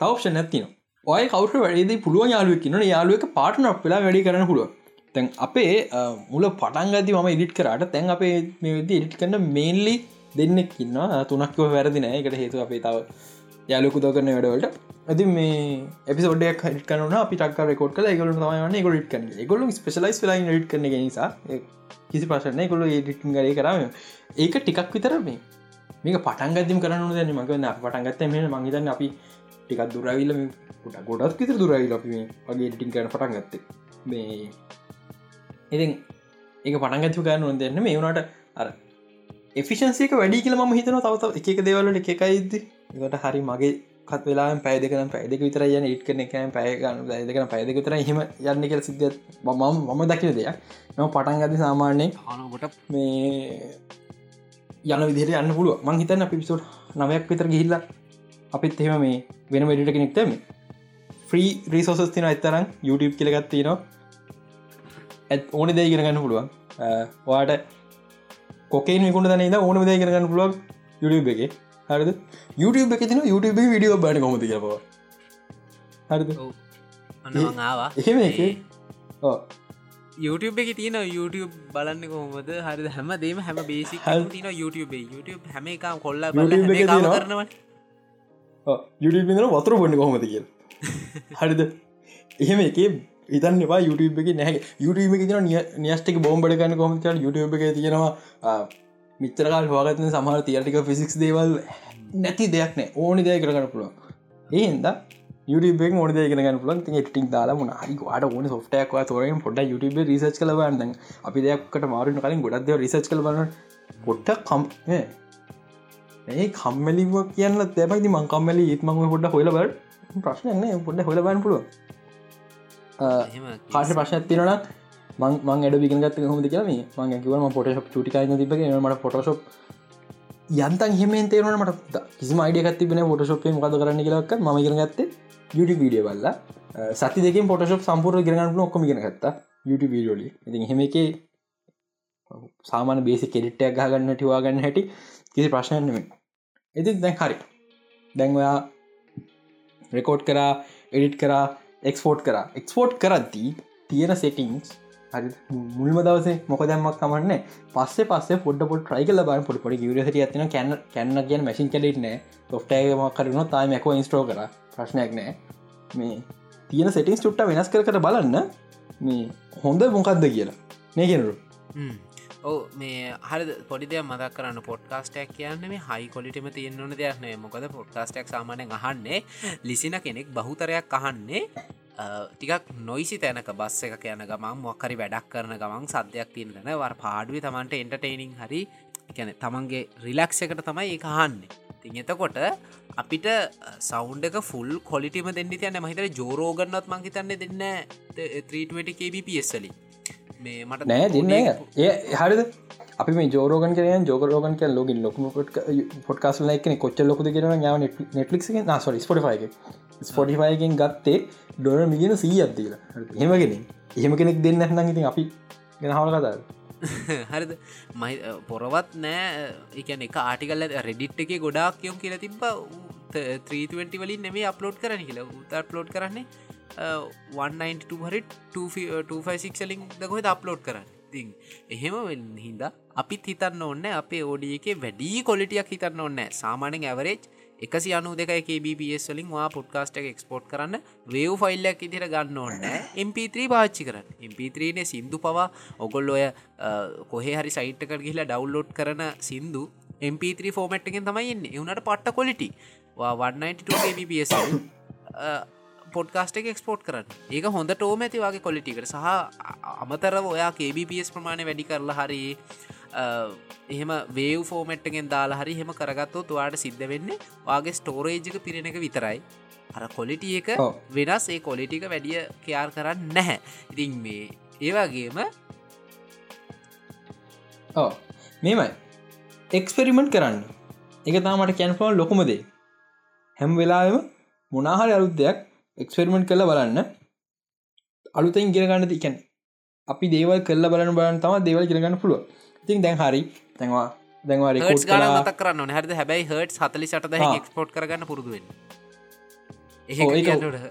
තවක්ෂ නැතින ඔය කවුට වැඩේ පුළුවන් යාලුවක් කියන යාලුවක පාටන වෙලා වැඩි කරන පුළුව තැන් අපේ අ, මුල පටන්ගති ම ඉඩිට කරට තැන් අපේ මේද ඉඩිට කන්න මේන්ලි දෙන්නෙක් ඉන්න තුනක්ව වැරදි නෑ. එකට හේතු අපේ තව යාලුකු දෝ කරන වැඩවලට. ඇති මේ එපිසෝඩයක් හට කන අපි ටක් රෙකෝඩ් කල ගොල මයන ගොඩ කන ගොලු ස්පෙලයිස් ලා ඩ කරන නිසා ඒ කිසි ප්‍රශන ගොල ඩිටින් ගරේ කරම ඒක ටිකක් විතර මේ මේක පටන්ගදම කරන දැන මක පටන්ගත්ත මේ මංහිතන්න අපි ටිකක් දුරවිල්ල ට ගොඩත් විතර දුරවිල් අපි මේ වගේ ටින් කරන පටන් ගත්තේ. මේ ඉතින් ඒක පටන්ගත්තු කරන්න නො දෙන්න මේ වුණට අර එෆිෂන්සික වැඩි කියල ම හිතන තවත එක දේවලට එකයිද එකට හරි මගේ කත් වෙලා පැදකන පැදක විතර යන ඉට කන එක පැයගන්න දෙකන පැදක විතර හෙම යන්න කියල සිද්ධ මම මම දකින දෙයක්. නම පටන් ගති සාමාන්‍යයෙන් හනකොට මේ යන විදිහට යන්න පුළුව මං හිතන්න පිසෝට් නවයක් විතර ගිහිල්ලා අපිත් එහෙම මේ වෙන වැඩට කෙනෙක්ටම ෆ්‍රී රීසෝසස් තින ඇත්තරම් YouTube කියලගත්ති නවා ඇත් ඕන දේ කරගන්න පුළුවන්. වාට කොකේ නිකුණ දන ඕන දේ කරගන්න පුළුවන් YouTube එක හරිද? YouTube එක තින YouTube විඩියෝ බාන කොමති කියපව හරිද? එහෙම එක? YouTube එක තියන YouTube බලන්න කොහොමද? හරි හැම දේම හැම බේසි. තින YouTube YouTube හැම එකම් කොල්ල. කරනවට YouTube ඉදන වතුර පොඩි කොහොමද කිය හරිද? එහෙම එක ඉතන් එවා YouTube එක නැහැ. YouTube එක තින නියස්ටික බෝම්බඩ ගන්න කොමච YouTube එක තියෙනවා මිතරකාල් හවාගත්න සමහර තියටික ෆිසික්ස් දේවල් නැති දෙයක් නෑ. ඕනි දය කරගන්න පුළුවන්. ඒන්ද YouTube මොද ගෙන පුලන් ටික් දාලා මුණ හරි වාට ඕන සොට්ටයක් තොරෙන් පොඩ YouTube රිසච් කලවන්න අපි දෙයක්කට මාරුන කලින් ගොඩක්ද රිසච් කලබන පොට්ට කම් ඒ කම්මලිව කියන්න තැපයිති මං කම්මලි ඒත්මං පොඩ හොලබ ප්‍රශ්නයන පොඩ හොලබන්න පුළුව කාශ ප්‍රශ්න තිරන මං එඩ විගත් හොද කියම මං කිවම පොටශප් චුටිකයින තිබ මට පොටශප් යන්තන් හෙම තේරන මට කිසි අයිඩියකත් තිබෙන පොටශප්ේ මකද කරන්න කියලක් ම කරගත්තේ YouTube වීඩිය බල්ල සති දෙක පොටශප් සම්පූර් ගෙනගන්න ඔක්කම ගෙන ගත්තා YouTube වීඩියෝලි ඉති හෙම එක සාමාන බේසි කෙඩිට්ටයක් ගහගන්න ටිවාගන්න හැටි කිසි ප්‍රශ්නයනම ඉති දැන් හරි. දැන්වයා රෙකෝඩ් කරා එඩිට් කරා එක්ස්පෝට් කර. එක්ස්පෝට් කරද්දී තියෙන සෙටිංස් හරි මුල්ම දවසේ මොක දැම්මක් කමන්න පස්සේ පස්සේ පොඩ පොට ට්‍රයිකල බ පොට පොඩි ගවරසට ඇතින කැන්න කැන්න කිය මැසින් කලෙටන ොෆ්ටයම කරන තායි මැකෝ ඉස්ටෝ කර. ප්‍රශ්නයක් නෑ මේ තියෙන සෙටිංස් චුට්ට වෙනස් කරකට බලන්න. මේ හොඳ මොකක්ද කියලා. නේගෙනරු ඕ මේ හරි පොඩිදය මදක් කරන්න. පොඩ්කාස්ටක් කියන්න මේ හයි කොලිටම තියෙන්න්නන දෙයක්නේ මොකද පොඩ්කාස්ටක් සාමානය අහන්නේ ලිසින කෙනෙක් බහුතරයක් අහන්නේ ටිකක් නොයිසි තැනක බස් එක යන ගමන් මොක්කරි වැඩක් කරන ගමන් සද්‍යයක් තියෙන තැන. වර පාඩුව තමන්ට එන්ටර්ටේනිං හරි ගැන තමන්ගේ රිලක්ෂ එකට තමයි ඒ අහන්නේ. තින් එතකොට අපිට සෞන්් එක ෆුල් කොලිටිම දෙන්න තියන්න මහිතර ජෝරෝගන්නත් මංහිතන්න දෙන්න 320 kbpSලි මේ මට නෑ දෙන්න ඒ හරිද? අපි මේ ජෝරෝගන් කරන ජෝකරෝගන් කිය ලෝගින් ලොකම පොට්කාසල එකන කොච්ච ලොකද කරන යාව නෙට්ලික් නාසො ස්පොටිෆයි ස්පොටිෆයගෙන් ගත්තේ ඩොන මිලියන සී අත්දීල හෙමගෙන එහෙම කෙනෙක්. දෙන්න නැනම් ඉතින් අපි ගෙන හවල කතාද හරිද? මයි පොරවත් නෑ. එකන එක ආටිකල්ල රෙඩිට් එක ගොඩාක් කියොම් කියලා තිබ 320 වලින් නෙමේ අප්ලෝඩ් කරන කියලා. උතර ප්ලෝඩ් කරන්නේ 192 හරි 256 ලින් දකොහෙද අප්ලෝඩ් කරන්න. තින් එහෙම හින්දා අපිත් හිතන්න ඔන්න අපේ ඕඩිය එක වැඩී කොලිටියක් හිතන්න ඔන්න සාමානෙන් ඇවරේජ් එකසි අනු දෙක BBS වලින් වා පොඩ්කාස්ට එක එක්ස්පෝට් කරන්න වේව් ෆයිල්ලක් ඉදිර ගන්න ඕන්න MP3 පාච්චි කරන්න. MP3න සිින්දු පවා. ඔගොල් ඔය uh, කොහේ හරි සයිට්ක ගිහිලා ඩව්ලෝඩ් කරන සිින්දු MP3 ෆෝමට් එකෙන් තමයි එන්නේ. එවුණට පට්ට කොලිටි 192 BBS පොඩ්කාස්ට එක එක්ස්පෝට් කරන්න. ඒක හොඳ ටෝම ඇති වගේ කොලිටිකට සහ අමතරව ඔයා KBPS ප්‍රමාණය වැඩි කරලා හරි එහෙම වේව් ෆෝමට්ගෙන් දාලා හරි හෙම කරගත්තෝ තුවාට සිද්ධ වෙන්න වගේ ස්ටෝරේජ්ක පිරෙන එක විතරයි. අර කොලිටිය එක වෙනස්. ඒ කොලිටික වැඩිය කයාර් කරන්න නැහැ. ඉතින් මේ ඒවාගේම මේමයි. එක්ස්පෙරිමෙන්ට් කරන්න. එක තාමට කැන්ෆෝල් ලොකුමදේ හැම් වෙලාම මොනාහරි අලුත් දෙයක් එක්ස්පෙරිමෙන්ට් කළ බලන්න. අලුතෙන් ගෙනගන්න තිකැන් අපි දේවල් කල්ල බලන බලන් තම දේවල් කරගන්න පුළුව ඉතින් දැන් හරි. තැන්වා දැන්වා ගල මත කරන්න හරද? හැබයි හට සතලි සට ක්ස්පෝට් කරගන්න පුරදුවෙන්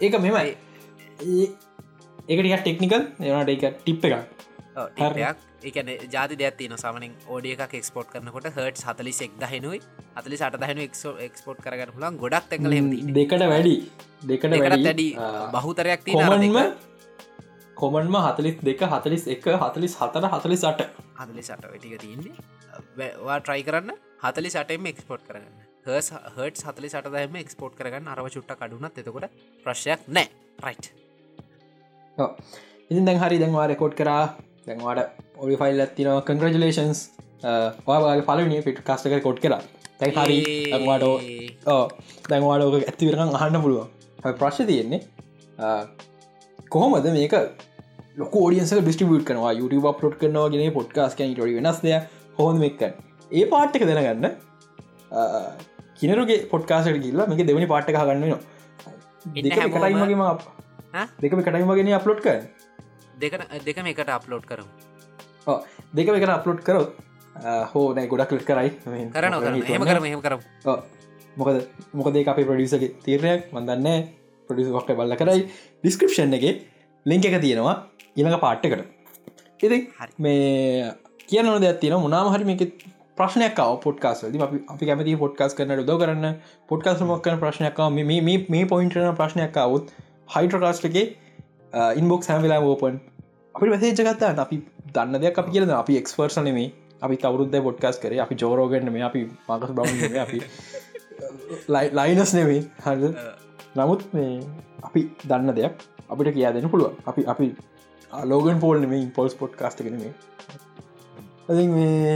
ඒක මෙමයි ඒකට ටෙක්නිකල් ඒනට එක ටිප් එකක් එකන ජාති දෙයක්ති න සමනින් ඕඩිය එකක් එක්ස්පෝට් කරනකොට හට හතලි එක් දහෙනුයි. අතලි සට දහනු එක්ස්පෝට් කරගන්න පුලන් ගොඩක් තැකල දෙකට වැඩි. දෙකට වැඩි. බහුතරයක් තිීම කොමන්ම හතලිස් දෙක හතලිස් එක හතලිස් හතර හතලි සට හදලි සට වැටික තියන්නේ. ට්‍රයි කරන්න. හතලි සටම එක්ස්පෝට් කරන්න හට හතලි සටදම එක්ස්පෝට් කරගන්න. අරව චුට්ට කඩුනත් එතකොට ප්‍රශ්යක් නෑ රයි් ඉතින් දැන් හරි දැන්වා රෙකෝඩ් කරා. දැන්වාට ඔඩි ෆයිල් ඇතින කංග්‍රජලේන්ස් වාගේ පලනි පිට කස්ටක කොඩ් කලා තැයි හරි දැන්වාට දැන්වාඩෝක ඇතිවරකං අහන්න පුළුව ප්‍රශ් තියෙන්නේ කොහොමද මේක ෝඩියන්ස ඩිස්ටිබියට් කනවා YouTube අප්ලෝඩ් කරනවා ගෙන පොඩ්කාස් කැන ට වෙනස්ය හොඳ මෙක්ක ඒ පාට්ක දැනගන්න කිනරුගේ පොඩ්කාසට ගිල්ලා මේක දෙවනි පාට්ක ගන්න කටයිමගේම දෙකම කටයිමගෙන අප්ලෝඩ් කර දෙක දෙකම එකට අප්ලෝඩ් කරම් දෙක එකට අප්ලෝඩ් කරොත් හෝ නෑ ගොඩක් කලික් කරයි. කරන හෙම කරම හෙම කරම්. මොකද මොකද අපේ ප්‍රඩියසගේ තීරණයක්. මන්දන්න ප්‍රඩිසක් බල්ල කරයි. ඩිස්ක්‍රපෂන් එක ලිංක එක තියෙනවා ඉළඟ පාට්ටකට ඉති මේ කියන දෙයක් තියෙන මුණනාම හරි මේක ප්‍රශ්නයක් පොට්කාස් අපි කැමති පොට්කාස් කරන ද කරන්න. පොට්කාස් මක්කන ප්‍රශ්නයක් මේ පොයින්ටන ප්‍රශ්නයක් අවුත් හයිට්‍රකාස්ට එක ඉන්බොක් හැමිලා ෝපන් අපි වැසේජගත්තා අපි දන්න දෙයක් අපි කියලද අපි එක්ස්පර්සනමේ අපි තවරුද්ද පොඩ්කාස් කරේ. අපි ජෝරෝගන්න මේ අපි මකස් බව අපි ලයිනස් නෙවේ හද නමුත් මේ අපි දන්න දෙයක් අපිට කියා දෙන්න පුළුව අපි අපි ලෝගන් පෝල්න මේ පොල්ස් පොට් කාස්ට කෙන මේ ඇ මේ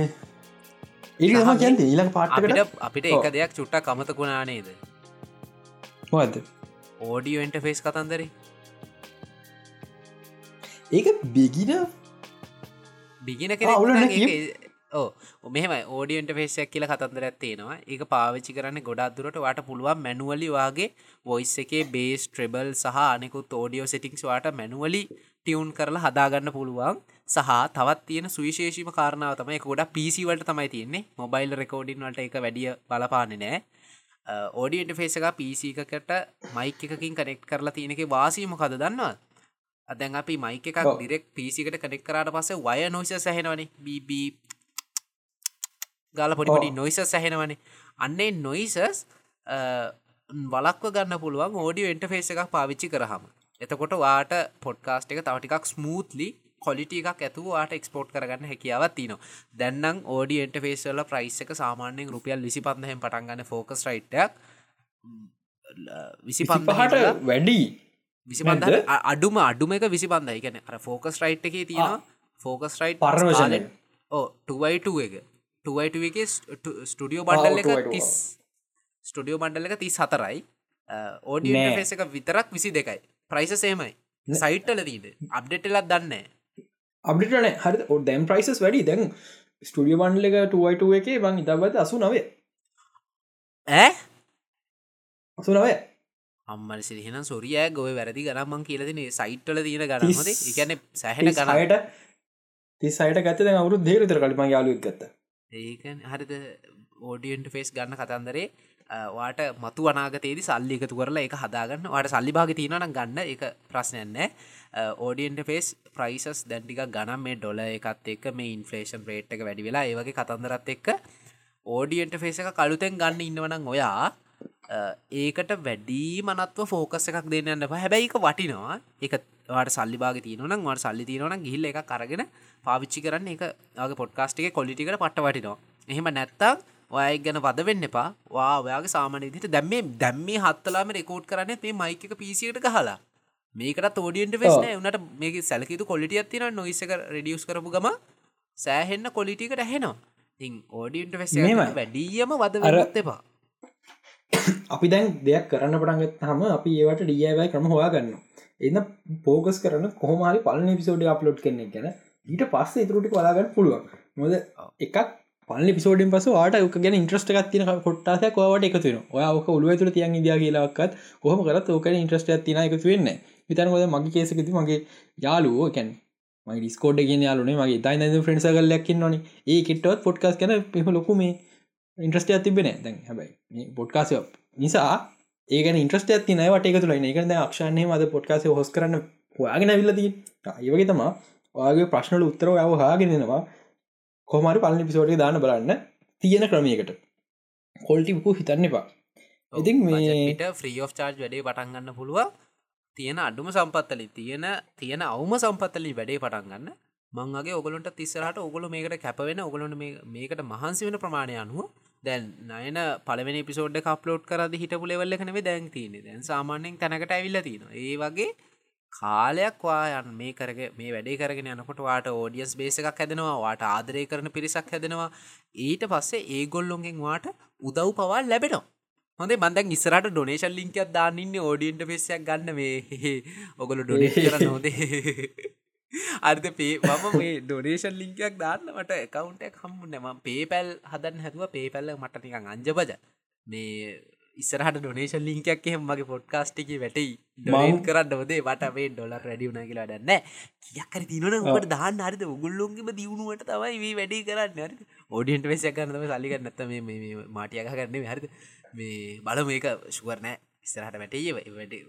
ඒ කියන්ත ඊලඟ පාට්කට අපිට එක දෙයක් චුට්ටක් කමතකුණා නේද? මොද ඕඩියෝ එන්ට ෆේස් කතන්දරේ. ඒක බිගින බිගින කෙන ඕ මෙහම ඕඩියන්ට ෆේසයක් කියල කතන්දර ඇත්තේනවා ඒක පාවිච්චි කරන්න ගොඩක් දුරට වාට පුළුවන් මැනුවලි වගේ වොයිස් එකේ බේස් ට්‍රෙබල් සහ අනෙකුත් ෝඩියෝ සිටික්ස් වාට මැනුවලි ටියවුන් කරලා හදාගන්න පුළුවන්. සහ තවත් තියෙන සුවිශේෂීම කාරණාව තමයි ගොඩ පිසිවලට තමයි තියන්නේ. මොබයිල් රෙකෝඩින් වලට එක වැඩිය බලපාන නෑ ඕඩියට ෆේසක පිසි එකකට මයික් එකකින් කනෙක්් කරලා තියෙනෙක වාසීම කද දන්නවා අදැන් අපි මයික එකක්. ඩිරෙක් පිසිකට කනෙක් කරට පස්සේ වය නොයිස සැහෙනවනේ බීබී ගාල පොඩිපොඩි ඔව්. නොයිස සැහෙනවනේ අන්නේ නොයිසස් වලක්ව ගන්න පුළුවන් ඕඩියෝ එන්ටෆේස එකක් පාවිච්චි කරහම එතකොට වාට පොඩ්කාස්ට එක තවටිකක් ස්මූත්ලි කොලිටි එකක් ඇතුවාට එක්ස්පෝට් කරගන්න හැකියාවත් තින දැන්නම් ඕඩි එන්ටෆේස්වල ප්‍රයිස් එක සාමාන්‍යෙන් රුපියල් විසි පන්දහෙම පටන්ගන්න ෆෝකස් රයිට්ක් විසි පහට වැඩි විසි පන්ද නැද්ද? අඩුම අඩුම එක විසි පන්දයි ගැන අර ෆෝකස් රයිට් එක තියෙනවා. ෆෝකස් රයිට් පරණ version එක. එක. ස්ටඩියෝ බන්ඩල් එක 2i2. තිස් ස්ටඩියෝ බන්ඩල් එක තිස් හතරයි ඕඩිය නෑ. ෆේස එක විතරක් විසි දෙකයි ප්‍රයිස සේමයි සයිට්ටල දීට අප්ඩෙට්ලත් දන්න අපිටන හරි දැම් ප්‍රයිසස් වැඩි. දැන් ස්ටඩිය බන්ඩල එක ටුවයිට එක බං ඉතබත අසු නවේ ඇ අසු නවේ අම්මල් සිරිහෙන සොරිය ගොව වැරදි ගනම්මන් කියලදින සයිට්ටල තියෙන ගනමද එකන සැහෙන ගන සයට තිස්සයිට ගත්ත දැන් අවුරු දේරතර කලිම යාලුවක් ගත්ත. ඒක හරිද? ඕඩියන්ට ෆේස් ගන්න කතන්දරේ වාට මතු වනාගතේදි සල්ලි එකතු කරලා එක හදාගන්න. වාට සල්ලි භාග තියෙනනම් ගන්න. එක ප්‍රශ්නයන්න ඕඩියන්ට ෆේස් ප්‍රයිසස් දැන්ටික ගනම් මේ ඩොල එකත් එක් මේ ඉන්ෆලේෂන් රේට් එක වැඩි වෙලා ඒවගේ කතන්දරත් එක්ක ඕඩියන්ට ෆේස එක කළුතෙන් ගන්න ඉන්නවනම් ඔයා ඒකට වැඩි මනත්ව ෆෝකස් එකක් දෙන්න යන්න එපා. හැබැයි එක වටිනවා. එක වාට සල්ලි භාග තියනනම් වට සල්ලි තියනනම් ගිහිල්ල එක කරගෙන පාවිච්චි කරන්න එක ගේ පොඩ්කාස්ටික කොලිටිකට පට වටිනවා. එහෙම නැත්තම් ඔයක් ගැන වද වෙන්න එපා. වා ඔයාගේ සාමානයදිට දැම්මේ දැම්මේ හත්තලාම රෙකෝඩ් කරන්න මේ මයික පිසිට ගහලා. මේකට තෝඩියන්ට වෙස්න උනට මේ සැලකිතු කොලිටිය තින නොයිසක රඩියස් කරපු ගම සෑහෙන්න කොලිටිකට ඇහෙනවා. ඉං ඕඩියන්ට වෙස්. වැඩියම වද එපා අපි දැන් දෙයක් කරන්න පටන්ගත් හම අපි ඒවට ඩියවයි ක්‍රම හවා ගන්න එන්න පෝකස් කරන කොහමරි පලන පිසෝඩ අප්ලෝඩ් කෙනෙ ගැන ඊට පස්ස ඉතුරටි කලාගන්න පුළුවන්. මොද එකක් පල පිසෝඩෙන් පස වාට ක ගැන ඉන්ට්‍රස්ට එකක් තින කොට්ටාස කවට එකතුන ඔය ඕක ඔලුව තුර තියන් ඉදිය කියලාක්ත් කොහම කරත් ඕක ඉන්ට්‍රස්ට තින එකතු වෙන්න විතනකොද මගේ කේසකති මගේ යාලුවෝ කැන් මගේ ඩිස්කෝඩ් ගෙන යාලුනේ මගේ තයි ෆ්‍රෙන්ස කල්ලක්කින් නොන ඒ කෙටවත් පොඩ්කාස් කන පිහ ලොකු මේ ඉන්ට්‍රස්ට තිබෙන දැන් හැබයි පොඩ්කාසය නිසා ඒකන ඉන්ට්‍රස්ට ඇති නවට එක තුළ එකද අක්ෂණය මද පොඩ්කාස හොස් කරන්න හොයාගෙන විල්ලදී ඒවගේ තමා ඔයාගේ ප්‍රශ්නල උත්තර යව හාගෙනෙනවා කොමරි පලනි පිසෝටි දාන බලන්න. තියෙන ක්‍රමයකට. කොල්ටිපු හිතන්න එපා. ඉතින් මේ ට ෆ්‍රී of චාර්ජ් වැඩේ පටන්ගන්න පුළුව තියෙන අඩුම සම්පත්තලි තියෙන තියෙන අවම සම්පත්තලි වැඩේ පටන්ගන්න මංගේ ඔගලන්ට තිස්සරට ඔගොල මේකට කැපවෙන ඔගලොට මේකට මහන්සි වෙන ප්‍රමාණය අනුව දැන් නයන පලවෙන පිසෝඩ් කප්ලෝඩ් කරද හිටපු ලෙවල්ල කනවේ දැන් තියනෙ දැන් සාමාන්‍යෙන් තැනකට ඇවිල්ල තියෙන ඒ වගේ කාලයක් වායන් මේ කරග මේ වැඩේ කරගෙන යනකොට වාට ෝඩියස් බේස එකක් හැදෙනවා වාට ආදරය කරන පිරිසක් හැදෙනවා. ඊට පස්සේ ඒගොල්ලොන්ගෙන් වාට උදව් පවා ලැබෙනවා. හොඳ බන්දන් ඉස්සරට ඩොනේශල් ලින්කයක් දාන්නන්න ෝඩියන්ට පෙස්සයක් ගන්න මේ. ඔගොල ඩොනේ කර නොදේ අර්ද පේ මම මේ ඩොනේෂන් ලිංකයක් දාන්නමට එකකවුන්ටක් හම්මු නැම පේපැල් හදන්න හැතුව පේපැල්ල මට නිකං අංජබජ. මේ ඉස්සරහට ඩොනේෂන් ලිංකයක් එහෙම මගේ පොඩ්කාස්ටික වැටයි. ඩොනේන් මම- කරන්න ොදේ වට මේ ඩොලර් වැඩියුන කියලා දන්න කියකර තිනන ඔට දාන්න. හරිද? උගුල්ලොන්ගේම දියුණුවට තමයි මේ වැඩි කරන්න. හරි ඕඩියන්ට වෙසයක් කරන්නම සල්ලික නැත මේ මාටියක කරන්නේ හරිද? මේ බල මේක ශුවරනෑ ඉස්සරහට වැටේ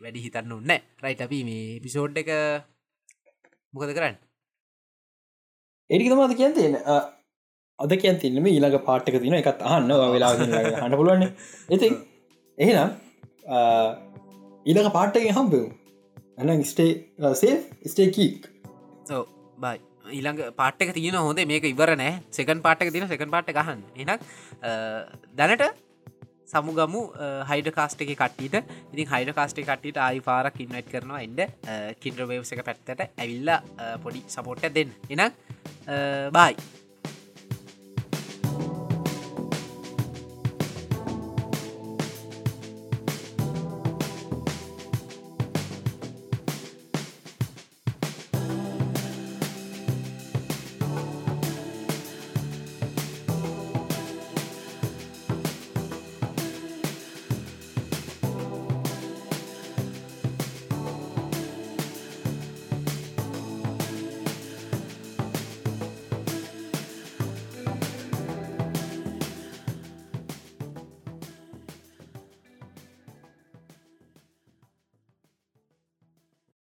වැඩ හිතන්න ඔන්න රයිට අපි මේ පිසෝඩ් එක මොකද කරන්න? එඩි තමද කියන් තියෙන අද කියන් තින්නම ඊළඟ පාට්ක තින එකත් අහන්න වෙලා හන්න පුළුවන් ඉති එහෙනම් ඊළඟ පාට්ටගේ හම්බෙව් ඇන ස්ටේ සේ ස්ටේකීක් සෝ බයි ඊළඟ පාට්ක තියන හොඳේ. මේක ඉවර නෑ. සෙකන් පාට්ක තින සෙකන් පාට්ට ගහන්න එනක් දැනට සමුගමු හයිඩ කාස්ට එක කට්ටිට ඉතින් හයිඩ කාස්ටේ කට්ටිට ආයි පාරක් ඉන්නට් කරනවා එන්ඩ කින්ඩ්‍රවේවස එක පැත්තට ඇවිල්ලා පොඩි සපෝට්ට දෙන්න. එනම් බයි